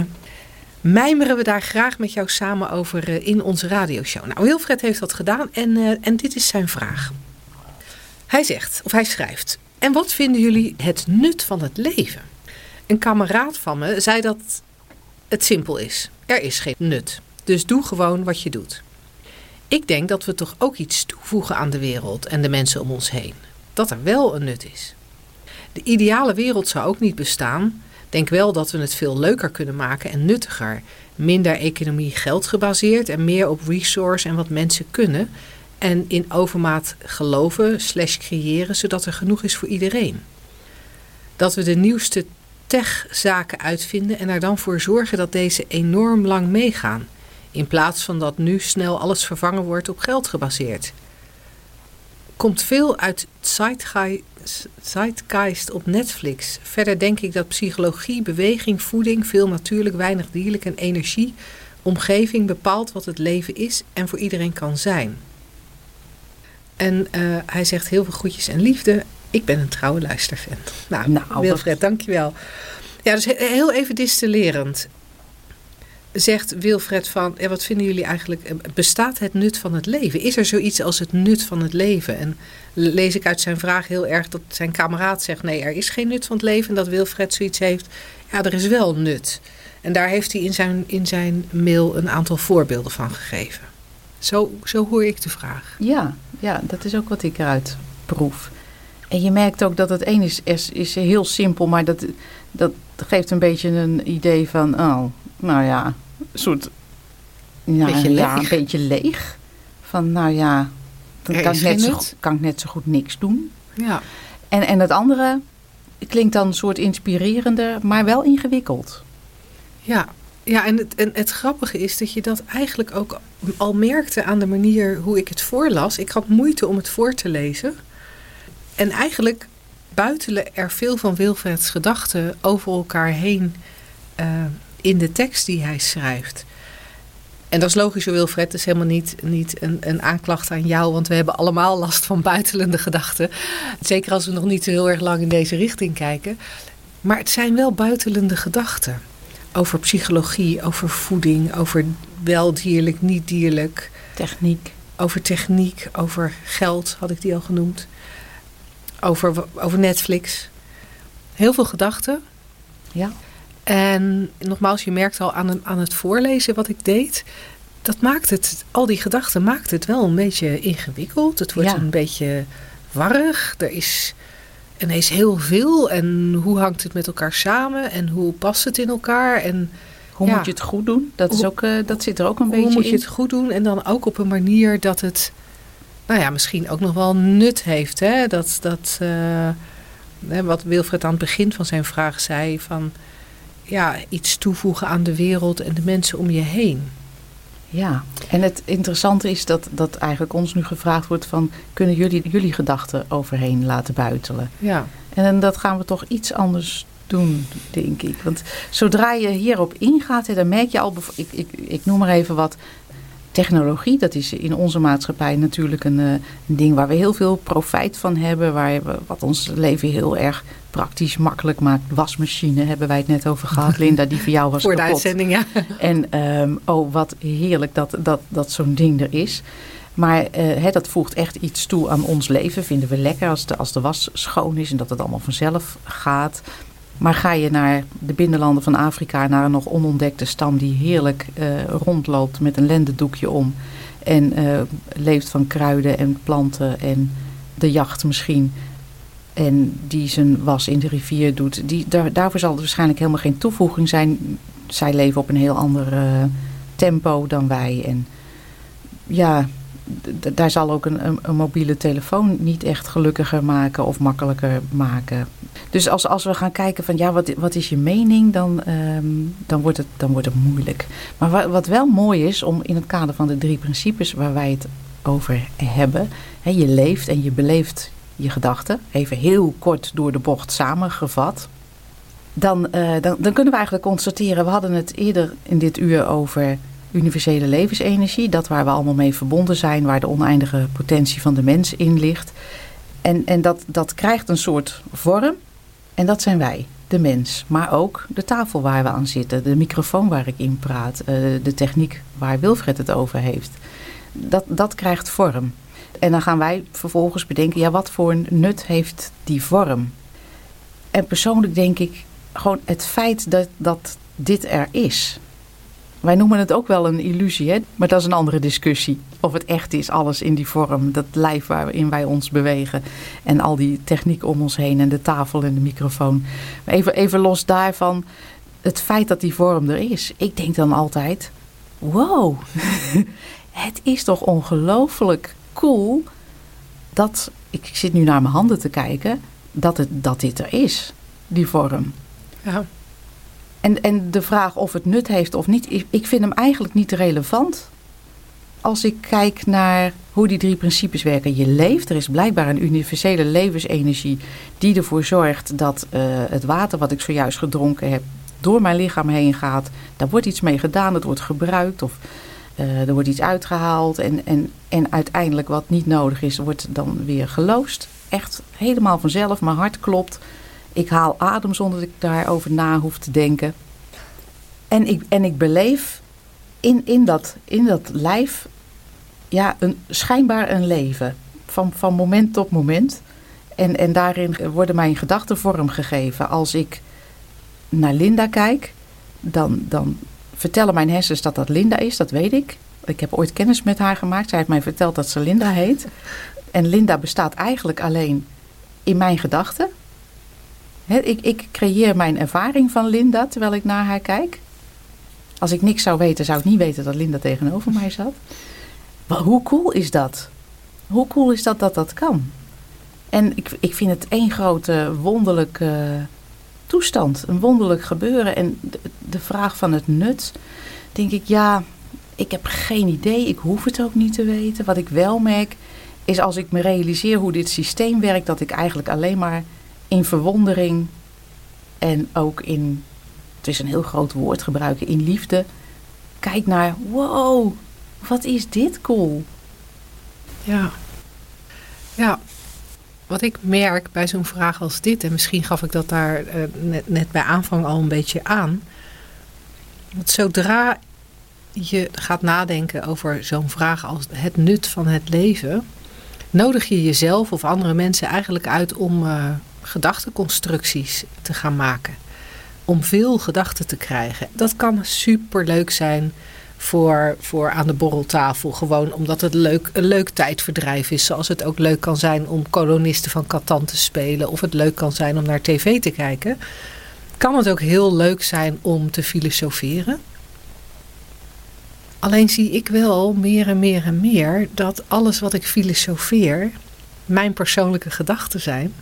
Speaker 2: mijmeren we daar graag met jou samen over eh, in onze radioshow. Nou, Wilfred heeft dat gedaan en, eh, en dit is zijn vraag. Hij zegt, of hij schrijft, en wat vinden jullie het nut van het leven? Een kameraad van me zei dat het simpel is. Er is geen nut. Dus doe gewoon wat je doet. Ik denk dat we toch ook iets toevoegen aan de wereld en de mensen om ons heen. Dat er wel een nut is. De ideale wereld zou ook niet bestaan. Denk wel dat we het veel leuker kunnen maken en nuttiger. Minder economie geld gebaseerd en meer op resource en wat mensen kunnen. En in overmaat geloven slash creëren, zodat er genoeg is voor iedereen. Dat we de nieuwste techzaken uitvinden en er dan voor zorgen dat deze enorm lang meegaan. In plaats van dat nu snel alles vervangen wordt op geld gebaseerd. Komt veel uit Zeitgeist, op Netflix. Verder denk ik dat psychologie, beweging, voeding, veel natuurlijk, weinig dierlijk en energie, omgeving bepaalt wat het leven is en voor iedereen kan zijn. En eh, hij zegt heel veel groetjes en liefde. Ik ben een trouwe luisterfan. Nou,
Speaker 3: Nou,
Speaker 2: Wilfred, dankjewel. Ja, dus he- heel even distillerend. Zegt Wilfred van, ja, wat vinden jullie eigenlijk, eh, bestaat het nut van het leven? Is er zoiets als het nut van het leven? En lees ik uit zijn vraag heel erg dat zijn kameraad zegt, nee, er is geen nut van het leven. En dat Wilfred zoiets heeft, ja, er is wel nut. En daar heeft hij in zijn, in zijn mail een aantal voorbeelden van gegeven. Zo, zo hoor ik de vraag.
Speaker 3: Ja, ja, dat is ook wat ik eruit proef. En je merkt ook dat het een is, is, is heel simpel, maar dat, dat geeft een beetje een idee van, oh, nou ja, een soort, ja,
Speaker 2: Beetje
Speaker 3: ja,
Speaker 2: leeg.
Speaker 3: een beetje leeg. Van, nou ja, dan kan ik, net zo, kan ik net zo goed niks doen.
Speaker 2: Ja,
Speaker 3: En, en het andere klinkt dan een soort inspirerender, maar wel ingewikkeld.
Speaker 2: Ja, ja en, het, en het grappige is dat je dat eigenlijk ook al merkte aan de manier hoe ik het voorlas. Ik had moeite om het voor te lezen. En eigenlijk buitelen er veel van Wilfreds gedachten over elkaar heen eh, in de tekst die hij schrijft. En dat is logisch, Wilfred. Het is helemaal niet, niet een, een aanklacht aan jou, want we hebben allemaal last van buitelende gedachten. Zeker als we nog niet zo heel erg lang in deze richting kijken. Maar het zijn wel buitelende gedachten over psychologie, over voeding, over wel dierlijk, niet dierlijk,
Speaker 3: Techniek.
Speaker 2: over techniek, over geld, had ik die al genoemd, over, over Netflix. Heel veel gedachten.
Speaker 3: Ja.
Speaker 2: En nogmaals, je merkt al aan, aan het voorlezen wat ik deed. Dat maakt het, al die gedachten maakt het wel een beetje ingewikkeld. Het wordt
Speaker 3: Ja.
Speaker 2: een beetje warrig. Er is ineens heel veel. En hoe hangt het met elkaar samen? En hoe past het in elkaar? En
Speaker 3: Hoe
Speaker 2: Ja.
Speaker 3: moet je het goed doen? Dat, is
Speaker 2: Hoe-
Speaker 3: ook, eh, dat zit er ook een
Speaker 2: hoe
Speaker 3: beetje
Speaker 2: moet je
Speaker 3: in.
Speaker 2: het goed doen? En dan ook op een manier dat het, nou ja, misschien ook nog wel nut heeft. Hè? Dat, dat eh, wat Wilfred aan het begin van zijn vraag zei: van ja, iets toevoegen aan de wereld en de mensen om je heen.
Speaker 3: Ja, en het interessante is dat, dat eigenlijk ons nu gevraagd wordt van... kunnen jullie jullie gedachten overheen laten buitelen?
Speaker 2: Ja,
Speaker 3: En dat gaan we toch iets anders doen, denk ik. Want zodra je hierop ingaat, dan merk je al... Ik, ik, ik noem maar even wat technologie, dat is in onze maatschappij natuurlijk een, een, ding waar we heel veel profijt van hebben. Waar we, wat ons leven heel erg praktisch makkelijk maakt. Wasmachine hebben wij het net over gehad. Linda, die voor jou was
Speaker 2: Voor
Speaker 3: kapot.
Speaker 2: de uitzending, ja.
Speaker 3: En um, oh, wat heerlijk dat, dat, dat zo'n ding er is. Maar uh, dat voegt echt iets toe aan ons leven. Vinden we lekker als de, als de was schoon is en dat het allemaal vanzelf gaat. Maar ga je naar de binnenlanden van Afrika, naar een nog onontdekte stam die heerlijk uh, rondloopt met een lendendoekje om. En uh, leeft van kruiden en planten en de jacht misschien. En die zijn was in de rivier doet. Die, daar, daarvoor zal er waarschijnlijk helemaal geen toevoeging zijn. Zij leven op een heel ander uh, tempo dan wij. En ja, daar zal ook een, een, mobiele telefoon niet echt gelukkiger maken of makkelijker maken. Dus als, als we gaan kijken van ja, wat, wat is je mening, dan, um, dan, wordt het, dan wordt het moeilijk. Maar wat, wat wel mooi is om in het kader van de drie principes waar wij het over hebben. Je leeft en je beleeft je gedachten. Even heel kort door de bocht samengevat. Dan, uh, dan, dan kunnen we eigenlijk constateren, we hadden het eerder in dit uur over universele levensenergie. Dat waar we allemaal mee verbonden zijn, waar de oneindige potentie van de mens in ligt. En, en dat, dat krijgt een soort vorm. En dat zijn wij, de mens. Maar ook de tafel waar we aan zitten, de microfoon waar ik in praat, uh, de techniek waar Wilfred het over heeft. Dat, dat krijgt vorm. En dan gaan wij vervolgens bedenken, ja, wat voor nut heeft die vorm? En persoonlijk denk ik gewoon het feit dat, dat dit er is. Wij noemen het ook wel een illusie, hè? maar dat is een andere discussie. Of het echt is, alles in die vorm, dat lijf waarin wij ons bewegen. En al die techniek om ons heen en de tafel en de microfoon. Maar even, even los daarvan, het feit dat die vorm er is. Ik denk dan altijd, wow, het is toch ongelooflijk cool dat, ik zit nu naar mijn handen te kijken, dat, het, dat dit er is, die vorm.
Speaker 2: Ja.
Speaker 3: En, en de vraag of het nut heeft of niet, ik vind hem eigenlijk niet relevant. Als ik kijk naar hoe die drie principes werken. Je leeft, er is blijkbaar een universele levensenergie die ervoor zorgt dat uh, het water wat ik zojuist gedronken heb door mijn lichaam heen gaat. Daar wordt iets mee gedaan, het wordt gebruikt of uh, er wordt iets uitgehaald. En, en, en uiteindelijk wat niet nodig is, wordt dan weer geloosd. Echt helemaal vanzelf, mijn hart klopt. Ik haal adem zonder dat ik daarover na hoef te denken. En ik, en ik beleef in, in, dat, in dat lijf ja, een, schijnbaar een leven. Van, van moment tot moment. En, en daarin worden mijn gedachten vormgegeven. Als ik naar Linda kijk, dan, dan vertellen mijn hersens dat dat Linda is, dat weet ik. Ik heb ooit kennis met haar gemaakt. Zij heeft mij verteld dat ze Linda heet. En Linda bestaat eigenlijk alleen in mijn gedachten. Ik, ik creëer mijn ervaring van Linda terwijl ik naar haar kijk. Als ik niks zou weten, zou ik niet weten dat Linda tegenover mij zat. Maar hoe cool is dat? Hoe cool is dat dat dat kan? En ik, ik vind het één grote wonderlijke toestand. Een wonderlijk gebeuren. En de, de vraag van het nut, denk ik, ja, ik heb geen idee. Ik hoef het ook niet te weten. Wat ik wel merk, is als ik me realiseer hoe dit systeem werkt, dat ik eigenlijk alleen maar in verwondering en ook in, het is een heel groot woord gebruiken, in liefde, kijk naar, wow, wat is dit cool.
Speaker 2: Ja. Ja, wat ik merk bij zo'n vraag als dit, en misschien gaf ik dat daar uh, net, bij aanvang al een beetje aan. Want zodra je gaat nadenken over zo'n vraag als het nut van het leven, nodig je jezelf of andere mensen eigenlijk uit om uh, gedachteconstructies te gaan maken. Om veel gedachten te krijgen. Dat kan super leuk zijn voor, voor aan de borreltafel. Gewoon omdat het leuk, een leuk tijdverdrijf is. Zoals het ook leuk kan zijn om kolonisten van Catan te spelen. Of het leuk kan zijn om naar tv te kijken. Kan het ook heel leuk zijn om te filosoferen. Alleen zie ik wel meer en meer en meer dat alles wat ik filosofeer mijn persoonlijke gedachten zijn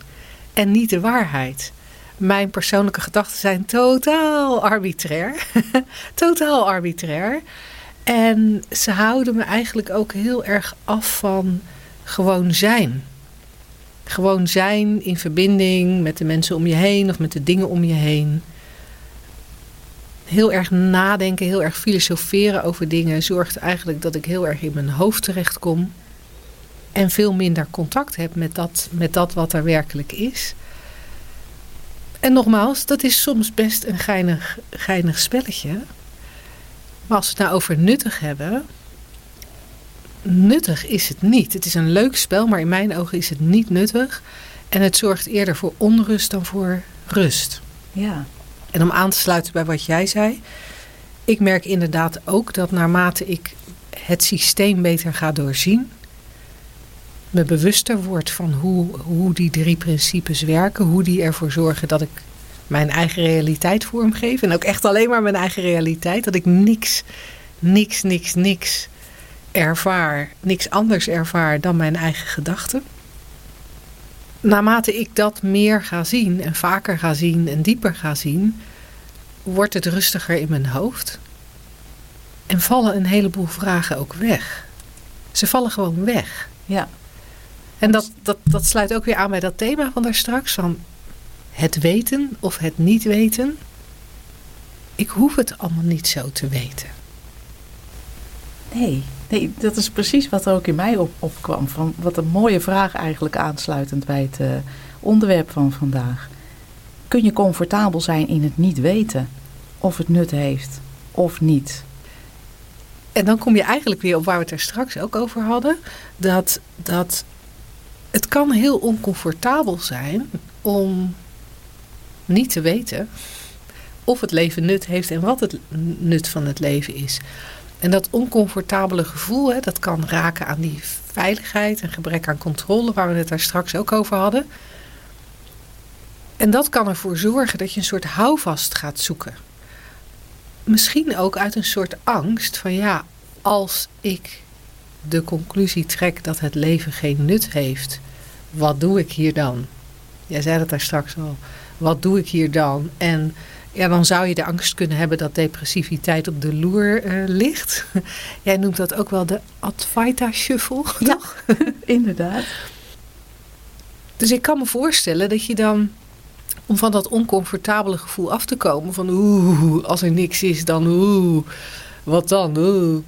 Speaker 2: en niet de waarheid. Mijn persoonlijke gedachten zijn totaal arbitrair. totaal arbitrair. En ze houden me eigenlijk ook heel erg af van gewoon zijn. Gewoon zijn in verbinding met de mensen om je heen of met de dingen om je heen. heel erg nadenken, heel erg filosoferen over dingen zorgt eigenlijk dat ik heel erg in mijn hoofd terechtkom. En veel minder contact heb met dat, met dat wat er werkelijk is. En nogmaals, dat is soms best een geinig, geinig spelletje. Maar als we het nou over nuttig hebben. Nuttig is het niet. Het is een leuk spel, maar in mijn ogen is het niet nuttig. En het zorgt eerder voor onrust dan voor rust.
Speaker 3: Ja.
Speaker 2: En om aan te sluiten bij wat jij zei. Ik merk inderdaad ook dat naarmate ik het systeem beter ga doorzien. Me bewuster word van hoe, hoe die drie principes werken. Hoe die ervoor zorgen dat ik mijn eigen realiteit vormgeef. En ook echt alleen maar mijn eigen realiteit. Dat ik niks, niks, niks, niks ervaar. Niks anders ervaar dan mijn eigen gedachten naarmate ik dat meer ga zien en vaker ga zien en dieper ga zien, wordt het rustiger in mijn hoofd. En vallen een heleboel vragen ook weg. Ze vallen gewoon weg.
Speaker 3: Ja.
Speaker 2: En dat, dat, dat sluit ook weer aan bij dat thema van daar straks. Van het weten of het niet weten. Ik hoef het allemaal niet zo te weten.
Speaker 3: Nee, nee dat is precies wat er ook in mij op, opkwam. Van wat een mooie vraag eigenlijk aansluitend bij het uh, onderwerp van vandaag. Kun je comfortabel zijn in het niet weten of het nut heeft of niet?
Speaker 2: En dan kom je eigenlijk weer op waar we het er straks ook over hadden. Dat, dat het kan heel oncomfortabel zijn om niet te weten of het leven nut heeft en wat het nut van het leven is. En dat oncomfortabele gevoel, hè, dat kan raken aan die veiligheid en gebrek aan controle, waar we het daar straks ook over hadden. En dat kan ervoor zorgen dat je een soort houvast gaat zoeken. Misschien ook uit een soort angst van ja, als ik de conclusie trek dat het leven geen nut heeft, wat doe ik hier dan? Jij zei dat daar straks al. Wat doe ik hier dan? En ja, dan zou je de angst kunnen hebben dat depressiviteit op de loer uh, ligt. Jij noemt dat ook wel de Advaita Shuffle,
Speaker 3: ja, toch? inderdaad.
Speaker 2: Dus ik kan me voorstellen dat je dan, om van dat oncomfortabele gevoel af te komen, van oeh, als er niks is, dan oeh, wat dan, oeh.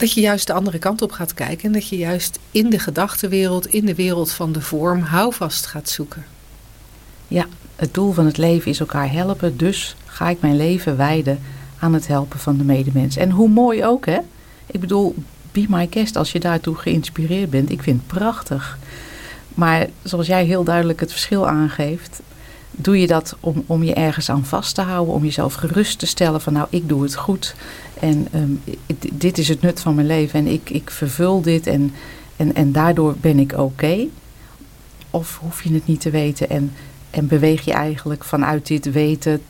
Speaker 2: Dat je juist de andere kant op gaat kijken en dat je juist in de gedachtenwereld, in de wereld van de vorm, houvast gaat zoeken.
Speaker 3: Ja, het doel van het leven is elkaar helpen, dus ga ik mijn leven wijden aan het helpen van de medemens. En hoe mooi ook, hè? Ik bedoel, be my guest als je daartoe geïnspireerd bent. Ik vind het prachtig. Maar zoals jij heel duidelijk het verschil aangeeft, doe je dat om, om je ergens aan vast te houden, om jezelf gerust te stellen van nou, ik doe het goed en ehm, dit is het nut van mijn leven en ik, ik vervul dit en, en, en daardoor ben ik oké. Of hoef je het niet te weten en en beweeg je eigenlijk vanuit dit weten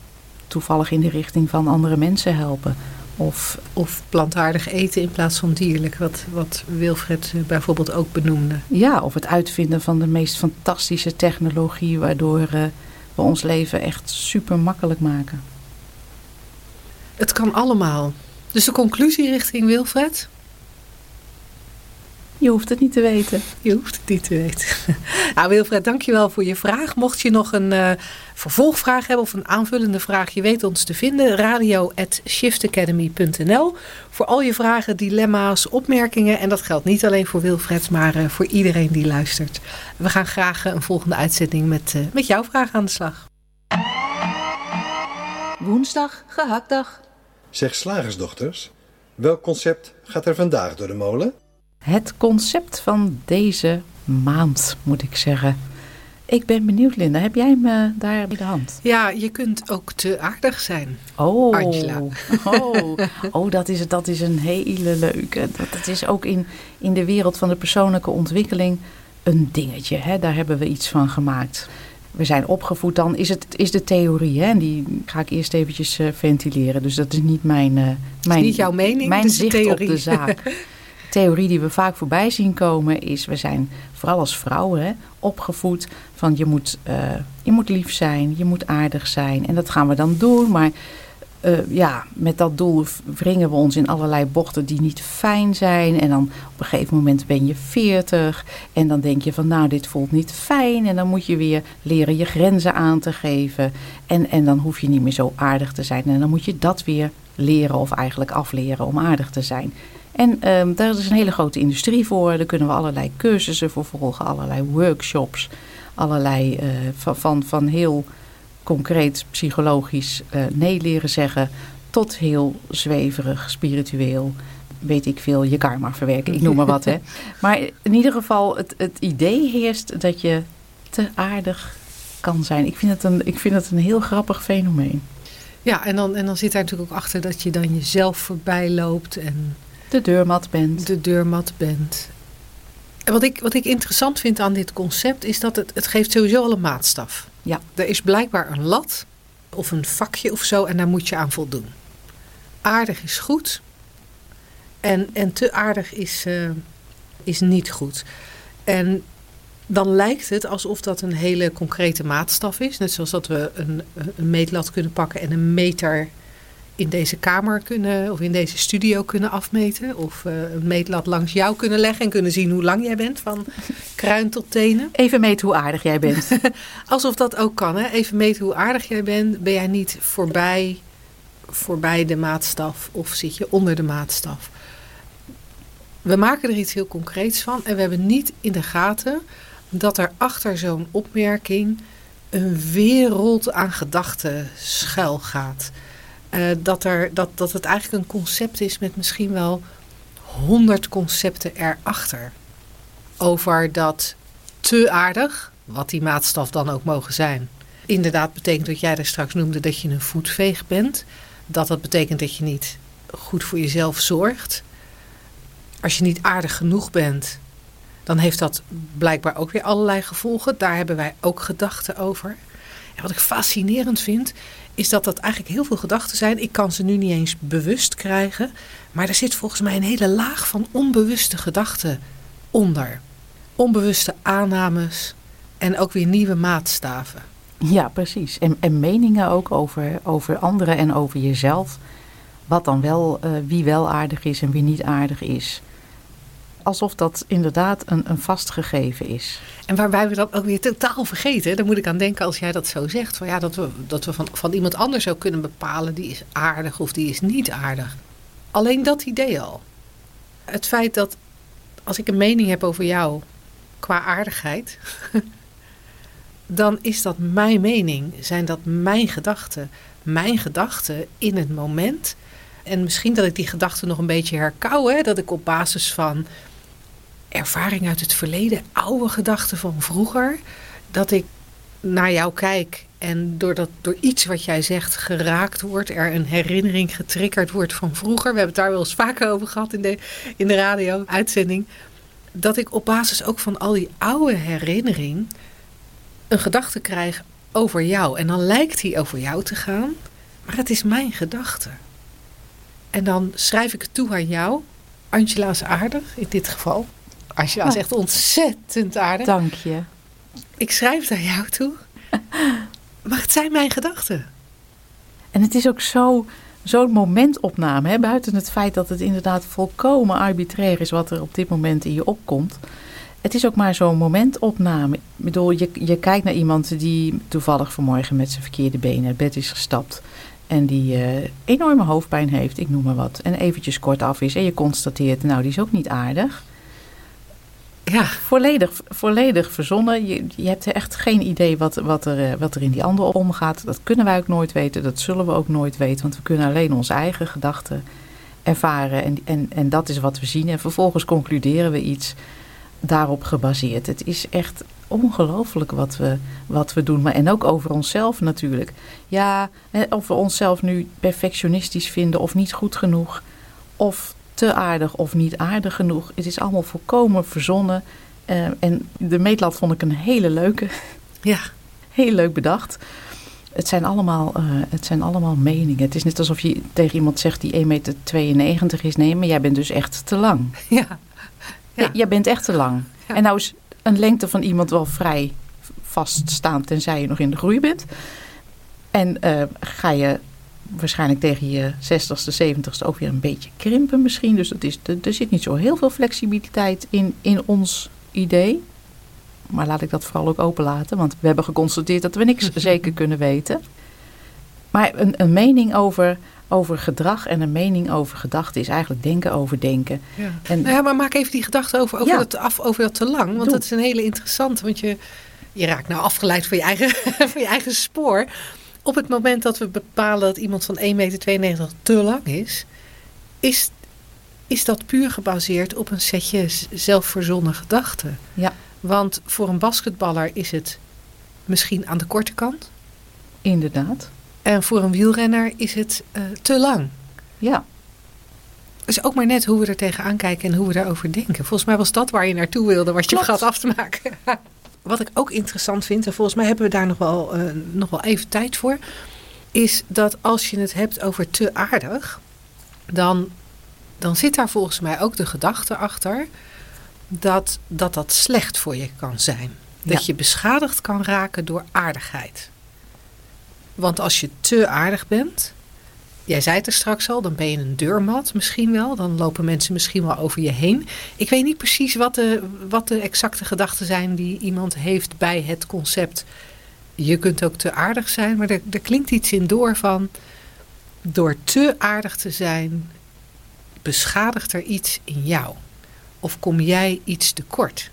Speaker 3: toevallig in de richting van andere mensen helpen.
Speaker 2: Of, of plantaardig eten in plaats van dierlijk, wat, wat Wilfred eh, bijvoorbeeld ook benoemde.
Speaker 3: Ja, of het uitvinden van de meest fantastische technologie, waardoor uh, ons leven echt super makkelijk maken.
Speaker 2: Het kan allemaal. Dus de conclusie richting Wilfred?
Speaker 3: Je hoeft het niet te weten.
Speaker 2: Je hoeft het niet te weten. nou Wilfred, dankjewel voor je vraag. Mocht je nog een uh, vervolgvraag hebben of een aanvullende vraag, je weet ons te vinden. Radio at shiftacademy.nl Voor al je vragen, dilemma's, opmerkingen. En dat geldt niet alleen voor Wilfred, maar uh, voor iedereen die luistert. We gaan graag uh, een volgende uitzending met, met jouw vraag aan de slag.
Speaker 5: Woensdag, gehaktdag.
Speaker 4: Zeg slagersdochters, welk concept gaat er vandaag door de molen?
Speaker 3: Het concept van deze maand, moet ik zeggen. Ik ben benieuwd, Linda. Heb jij me daar bij de hand?
Speaker 2: Ja, je kunt ook te aardig zijn.
Speaker 3: Oh,
Speaker 2: Angela.
Speaker 3: Oh, oh dat, is, dat is een hele leuke. Dat, dat is ook in, in de wereld van de persoonlijke ontwikkeling een dingetje. Hè? Daar hebben we iets van gemaakt. We zijn opgevoed, dan is het is de theorie. Hè? En die ga ik eerst eventjes uh, ventileren. Dus dat is niet mijn, uh, mijn,
Speaker 2: niet jouw mening,
Speaker 3: mijn zicht de op de zaak. theorie die we vaak voorbij zien komen is, we zijn vooral als vrouwen opgevoed van je moet, uh, je moet lief zijn, je moet aardig zijn. En dat gaan we dan doen, maar eh, ja, met dat doel wringen we ons in allerlei bochten die niet fijn zijn. En dan op een gegeven moment ben je 40 en dan denk je van nou dit voelt niet fijn. En dan moet je weer leren je grenzen aan te geven. En, en dan hoef je niet meer zo aardig te zijn. En dan moet je dat weer leren of eigenlijk afleren om aardig te zijn. En um, daar is een hele grote industrie voor. Daar kunnen we allerlei cursussen voor volgen, allerlei workshops. Allerlei uh, van, van, van heel concreet psychologisch uh, nee leren zeggen tot heel zweverig, spiritueel, weet ik veel, je karma verwerken. Ik noem maar wat. Hè. Maar in ieder geval, het, het idee heerst dat je te aardig kan zijn. Ik vind het een, ik vind het een heel grappig fenomeen.
Speaker 2: Ja, en dan, en dan zit daar natuurlijk ook achter dat je dan jezelf voorbij loopt en...
Speaker 3: De deurmat bent.
Speaker 2: De deurmat bent. En wat ik, wat ik interessant vind aan dit concept is dat het, het geeft sowieso al een maatstaf.
Speaker 3: Ja.
Speaker 2: Er is blijkbaar een lat of een vakje of zo en daar moet je aan voldoen. Aardig is goed en, en te aardig is, uh, is niet goed. En dan lijkt het alsof dat een hele concrete maatstaf is. Net zoals dat we een, een meetlat kunnen pakken en een meter in deze kamer kunnen of in deze studio kunnen afmeten. Of uh, een meetlat langs jou kunnen leggen en kunnen zien hoe lang jij bent van kruin tot tenen.
Speaker 3: Even meten hoe aardig jij bent.
Speaker 2: Alsof dat ook kan. Hè? Even meten hoe aardig jij bent. Ben jij niet voorbij, voorbij de maatstaf of zit je onder de maatstaf? We maken er iets heel concreets van en we hebben niet in de gaten dat er achter zo'n opmerking een wereld aan gedachten schuil gaat. Uh, dat, er, dat, dat het eigenlijk een concept is met misschien wel honderd concepten erachter. Over dat te aardig, wat die maatstaf dan ook mogen zijn. Inderdaad betekent wat jij daar straks noemde dat je een voetveeg bent. Dat dat betekent dat je niet goed voor jezelf zorgt. Als je niet aardig genoeg bent, dan heeft dat blijkbaar ook weer allerlei gevolgen. Daar hebben wij ook gedachten over. En wat ik fascinerend vind, is dat dat eigenlijk heel veel gedachten zijn. Ik kan ze nu niet eens bewust krijgen. Maar er zit volgens mij een hele laag van onbewuste gedachten onder. Onbewuste aannames en ook weer nieuwe maatstaven.
Speaker 3: Ja, precies. En, en meningen ook over, over anderen en over jezelf. Wat dan wel, uh, wie wel aardig is en wie niet aardig is alsof dat inderdaad een, een vast gegeven is.
Speaker 2: En waarbij we dat ook weer totaal vergeten. Daar moet ik aan denken als jij dat zo zegt. Van ja, dat we, dat we van, van iemand anders ook kunnen bepalen die is aardig of die is niet aardig. Alleen dat idee al. Het feit dat als ik een mening heb over jou qua aardigheid. dan is dat mijn mening. Zijn dat mijn gedachten. Mijn gedachten in het moment. En misschien dat ik die gedachten nog een beetje herkauw. Hè? Dat ik op basis van ervaring uit het verleden, oude gedachten van vroeger, dat ik naar jou kijk en doordat, door iets wat jij zegt geraakt wordt, er een herinnering getriggerd wordt van vroeger. We hebben het daar wel eens vaker over gehad in de, in de radio-uitzending. Dat ik op basis ook van al die oude herinnering een gedachte krijg over jou. En dan lijkt die over jou te gaan, maar het is mijn gedachte. En dan schrijf ik het toe aan jou. Angela is aardig, in dit geval. Angela is echt ontzettend aardig.
Speaker 3: Dank je.
Speaker 2: Ik schrijf aan jou toe. maar het zijn mijn gedachten.
Speaker 3: En het is ook zo, zo'n momentopname. Hè? Buiten het feit dat het inderdaad volkomen arbitrair is wat er op dit moment in je opkomt. Het is ook maar zo'n momentopname. Ik bedoel, je, je kijkt naar iemand die toevallig vanmorgen met zijn verkeerde benen het bed is gestapt. En die uh, enorme hoofdpijn heeft, ik noem maar wat. En eventjes kort af is. En je constateert, nou die is ook niet aardig. Ja. Volledig, volledig verzonnen. Je, je hebt echt geen idee wat, wat, er, eh, wat er in die ander omgaat. Dat kunnen wij ook nooit weten. Dat zullen we ook nooit weten. Want we kunnen alleen onze eigen gedachten ervaren. En, en, en dat is wat we zien. En vervolgens concluderen we iets daarop gebaseerd. Het is echt ongelooflijk wat we, wat we doen. Maar, en ook over onszelf natuurlijk. Ja, of we onszelf nu perfectionistisch vinden of niet goed genoeg. Of te aardig of niet aardig genoeg. Het is allemaal volkomen verzonnen. Uh, en de meetlat vond ik een hele leuke.
Speaker 2: Ja.
Speaker 3: Heel leuk bedacht. Het zijn, allemaal, uh, het zijn allemaal meningen. Het is net alsof je tegen iemand zegt die 1,92 meter is. Nee, maar jij bent dus echt te lang.
Speaker 2: Ja.
Speaker 3: ja. Jij bent echt te lang. Ja. En nou is een lengte van iemand wel vrij vaststaand tenzij je nog in de groei bent. En uh, ga je waarschijnlijk tegen je 60ste, 70ste ook weer een beetje krimpen misschien. Dus dat is, er zit niet zo heel veel flexibiliteit in, in ons idee. Maar laat ik dat vooral ook openlaten, want we hebben geconstateerd dat we niks zeker kunnen weten. Maar een, een mening over, over gedrag en een mening over gedachten is eigenlijk denken over denken.
Speaker 2: Ja. En, nou ja, maar maak even die gedachte over, over, dat, af, over dat te lang, want dat is een hele interessante. Want je, je raakt nou afgeleid van je, eigen, van je eigen spoor. Op het moment dat we bepalen dat iemand van 1,92 meter te lang is, is, is dat puur gebaseerd op een setje zelfverzonnen gedachten.
Speaker 3: Ja.
Speaker 2: Want voor een basketballer is het misschien aan de korte kant.
Speaker 3: Inderdaad.
Speaker 2: En voor een wielrenner is het uh, te lang.
Speaker 3: Ja.
Speaker 2: Dus ook maar net hoe we er tegenaan kijken en hoe we daarover denken. Volgens mij was dat waar je naartoe wilde, wat je gaat af te maken. Wat ik ook interessant vind, en volgens mij hebben we daar nog wel, uh, nog wel even tijd voor, is dat als je het hebt over te aardig, dan, dan zit daar volgens mij ook de gedachte achter dat dat, dat slecht voor je kan zijn. Dat je beschadigd kan raken door aardigheid. Want als je te aardig bent, jij zei het er straks al, dan ben je een deurmat misschien wel. Dan lopen mensen misschien wel over je heen. Ik weet niet precies wat de, wat de exacte gedachten zijn die iemand heeft bij het concept. Je kunt ook te aardig zijn, maar er, klinkt iets in door van. Door te aardig te zijn, beschadigt er iets in jou. Of kom jij iets tekort?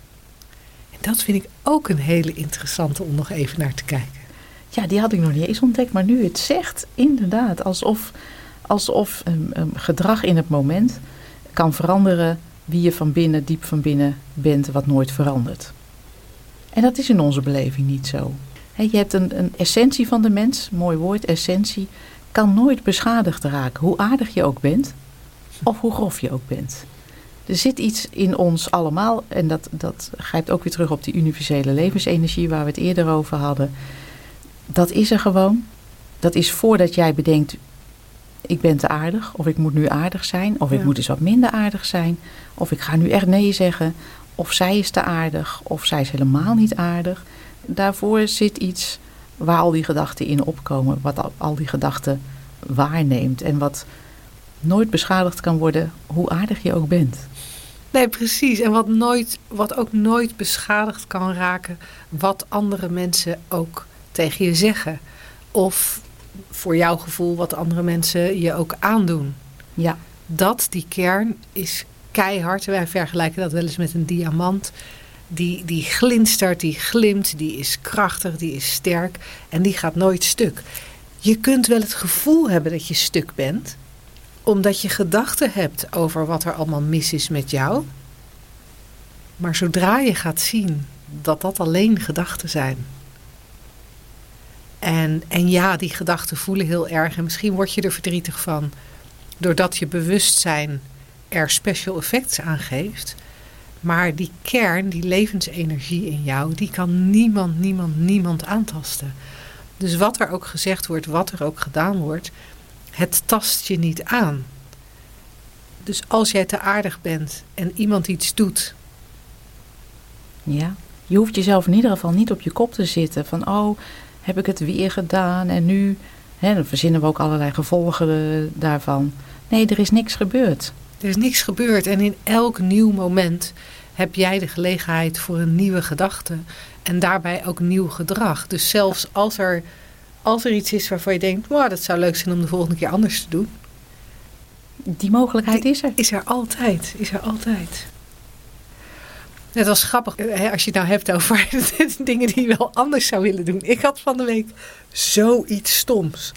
Speaker 2: En dat vind ik ook een hele interessante om nog even naar te kijken.
Speaker 3: Ja, die had ik nog niet eens ontdekt, maar nu het zegt, inderdaad, alsof, alsof um, gedrag in het moment kan veranderen wie je van binnen, diep van binnen bent, wat nooit verandert. En dat is in onze beleving niet zo. je hebt een, een essentie van de mens, mooi woord, essentie, kan nooit beschadigd raken, hoe aardig je ook bent of hoe grof je ook bent. Er zit iets in ons allemaal, en dat, dat grijpt ook weer terug op die universele levensenergie waar we het eerder over hadden dat is er gewoon. Dat is voordat jij bedenkt, ik ben te aardig, of ik moet nu aardig zijn, of ik moet eens wat minder aardig zijn, of ik ga nu echt nee zeggen, of zij is te aardig, of zij is helemaal niet aardig. Daarvoor zit iets waar al die gedachten in opkomen, wat al, al die gedachten waarneemt en wat nooit beschadigd kan worden, hoe aardig je ook bent.
Speaker 2: Nee, precies. En wat, nooit, wat ook nooit beschadigd kan raken, wat andere mensen ook tegen je zeggen. Of voor jouw gevoel wat andere mensen je ook aandoen.
Speaker 3: Ja.
Speaker 2: Dat, die kern, is keihard. Wij vergelijken dat wel eens met een diamant. Die, die glinstert, die glimt, die is krachtig, die is sterk en die gaat nooit stuk. Je kunt wel het gevoel hebben dat je stuk bent, omdat je gedachten hebt over wat er allemaal mis is met jou. Maar zodra je gaat zien dat dat alleen gedachten zijn, en, en ja, die gedachten voelen heel erg. En misschien word je er verdrietig van. Doordat je bewustzijn er special effects aan geeft. Maar die kern, die levensenergie in jou, die kan niemand, niemand, niemand aantasten. Dus wat er ook gezegd wordt, wat er ook gedaan wordt, het tast je niet aan. Dus als jij te aardig bent en iemand iets doet.
Speaker 3: Ja, je hoeft jezelf in ieder geval niet op je kop te zitten van, oh, heb ik het weer gedaan en nu, hè, dan verzinnen we ook allerlei gevolgen daarvan. Nee, er is niks gebeurd.
Speaker 2: Er is niks gebeurd en in elk nieuw moment heb jij de gelegenheid voor een nieuwe gedachte en daarbij ook nieuw gedrag. Dus zelfs als er, als er iets is waarvan je denkt, wow, dat zou leuk zijn om de volgende keer anders te doen.
Speaker 3: Die mogelijkheid is er.
Speaker 2: Is er altijd, is er altijd. Het was grappig als je het nou hebt over dingen die je wel anders zou willen doen. Ik had van de week zoiets stoms.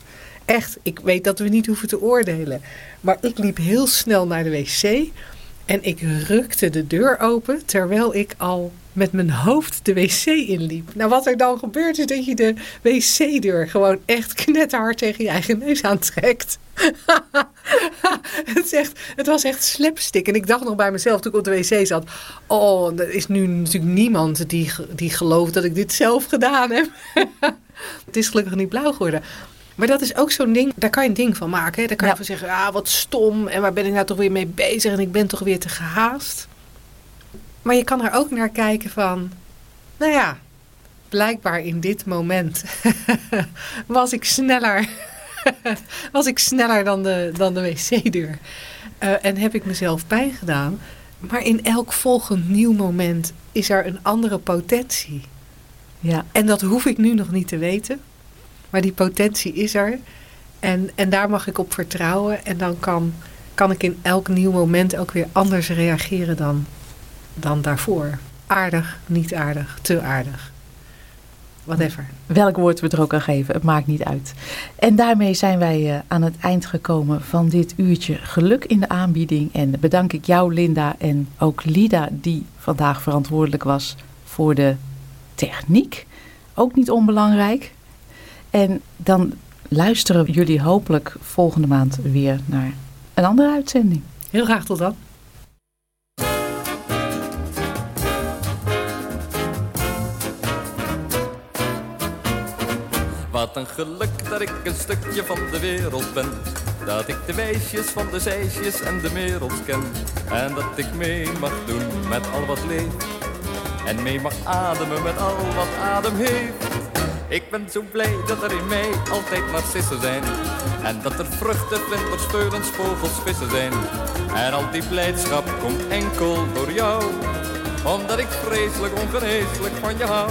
Speaker 2: Echt, ik weet dat we niet hoeven te oordelen. Maar ik liep heel snel naar de wc en ik rukte de deur open terwijl ik al met mijn hoofd de wc inliep. Nou, wat er dan gebeurt is dat je de wc-deur gewoon echt knetterhard tegen je eigen neus aantrekt. het, echt, het was echt slapstick. En ik dacht nog bij mezelf toen ik op de wc zat... oh, er is nu natuurlijk niemand die, die gelooft dat ik dit zelf gedaan heb. het is gelukkig niet blauw geworden. Maar dat is ook zo'n ding, daar kan je een ding van maken. Hè? Daar kan je van zeggen, ah, wat stom. En waar ben ik nou toch weer mee bezig? En ik ben toch weer te gehaast. Maar je kan er ook naar kijken van, nou ja, blijkbaar in dit moment was ik sneller was ik sneller dan de, dan de wc-deur. Uh, en heb ik mezelf pijn gedaan. Maar in elk volgend nieuw moment is er een andere potentie. Ja. En dat hoef ik nu nog niet te weten. Maar die potentie is er. En, en daar mag ik op vertrouwen. En dan kan, kan ik in elk nieuw moment ook weer anders reageren dan, dan daarvoor. Aardig, niet aardig, te aardig. Whatever.
Speaker 3: Welk woord we er ook aan geven, het maakt niet uit. En daarmee zijn wij uh, aan het eind gekomen van dit uurtje geluk in de aanbieding. En bedank ik jou, Linda, en ook Lida, die vandaag verantwoordelijk was voor de techniek. Ook niet onbelangrijk. En dan luisteren jullie hopelijk volgende maand weer naar een andere uitzending.
Speaker 2: Heel graag tot dan.
Speaker 6: Wat een geluk dat ik een stukje van de wereld ben. Dat ik de wijsjes van de zeisjes en de wereld ken. En dat ik mee mag doen met al wat leeft. En mee mag ademen met al wat adem heeft. Ik ben zo blij dat er in mij altijd narcissen zijn. En dat er vruchten, vlinders, veulens, vogels, vissen zijn. En al die blijdschap komt enkel door jou. Omdat ik vreselijk ongeneeslijk van je hou.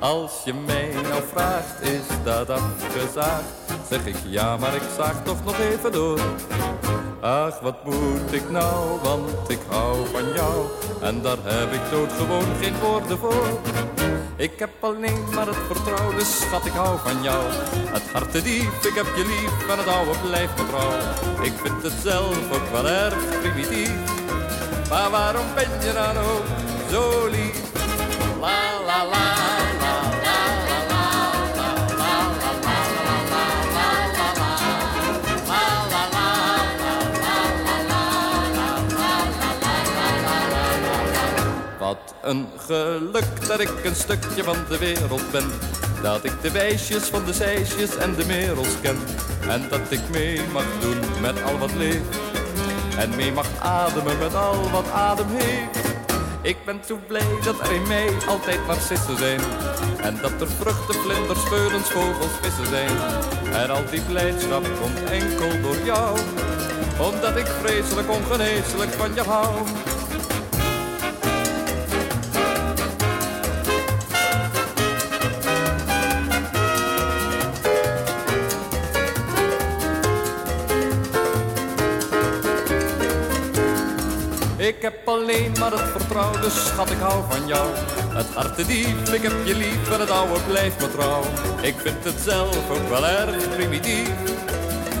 Speaker 6: Als je mij nou vraagt, is dat afgezaagd? Zeg ik ja, maar ik zaag toch nog even door. Ach, wat moet ik nou, want ik hou van jou. En daar heb ik doodgewoon geen woorden voor. Ik heb alleen maar het vertrouwen, dus schat, ik hou van jou. Het hart te ik heb je lief, en het oude blijft me trouw. Ik vind het zelf ook wel erg primitief. Maar waarom ben je dan ook zo lief? La la la. Een geluk dat ik een stukje van de wereld ben. Dat ik de wijsjes van de zeisjes en de merels ken. En dat ik mee mag doen met al wat leeft. En mee mag ademen met al wat adem heeft. Ik ben zo blij dat er in mij altijd narcissen zijn. En dat er vruchten, vlinders, veulens, vogels, vissen zijn. En al die blijdschap komt enkel door jou. Omdat ik vreselijk ongeneeslijk van je hou. Ik heb alleen maar het vertrouwen, dus schat, ik hou van jou. Het hart te diep, ik heb je lief en het oude blijft me trouw. Ik vind het zelf ook wel erg primitief.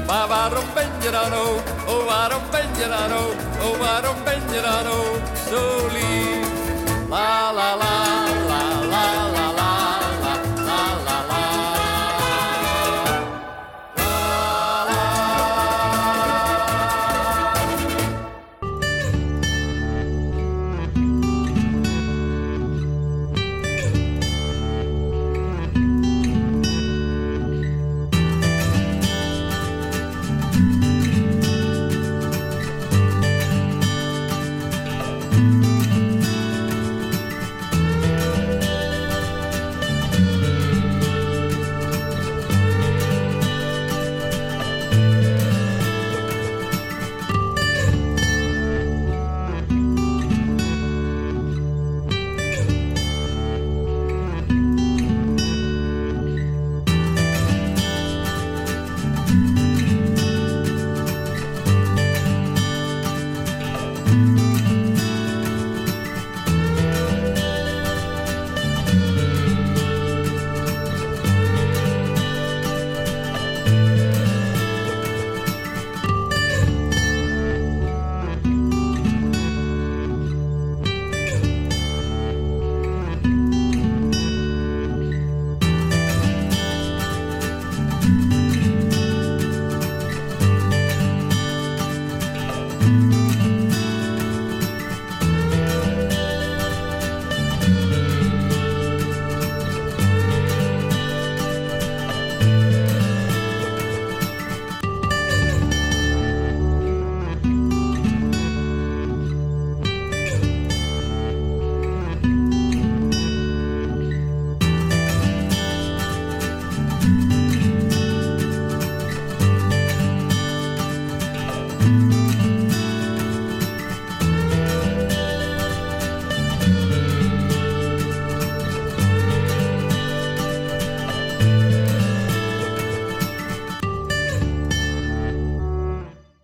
Speaker 6: Maar waarom ben je dan ook, oh waarom ben je dan ook, oh waarom ben je dan ook zo lief? La la la.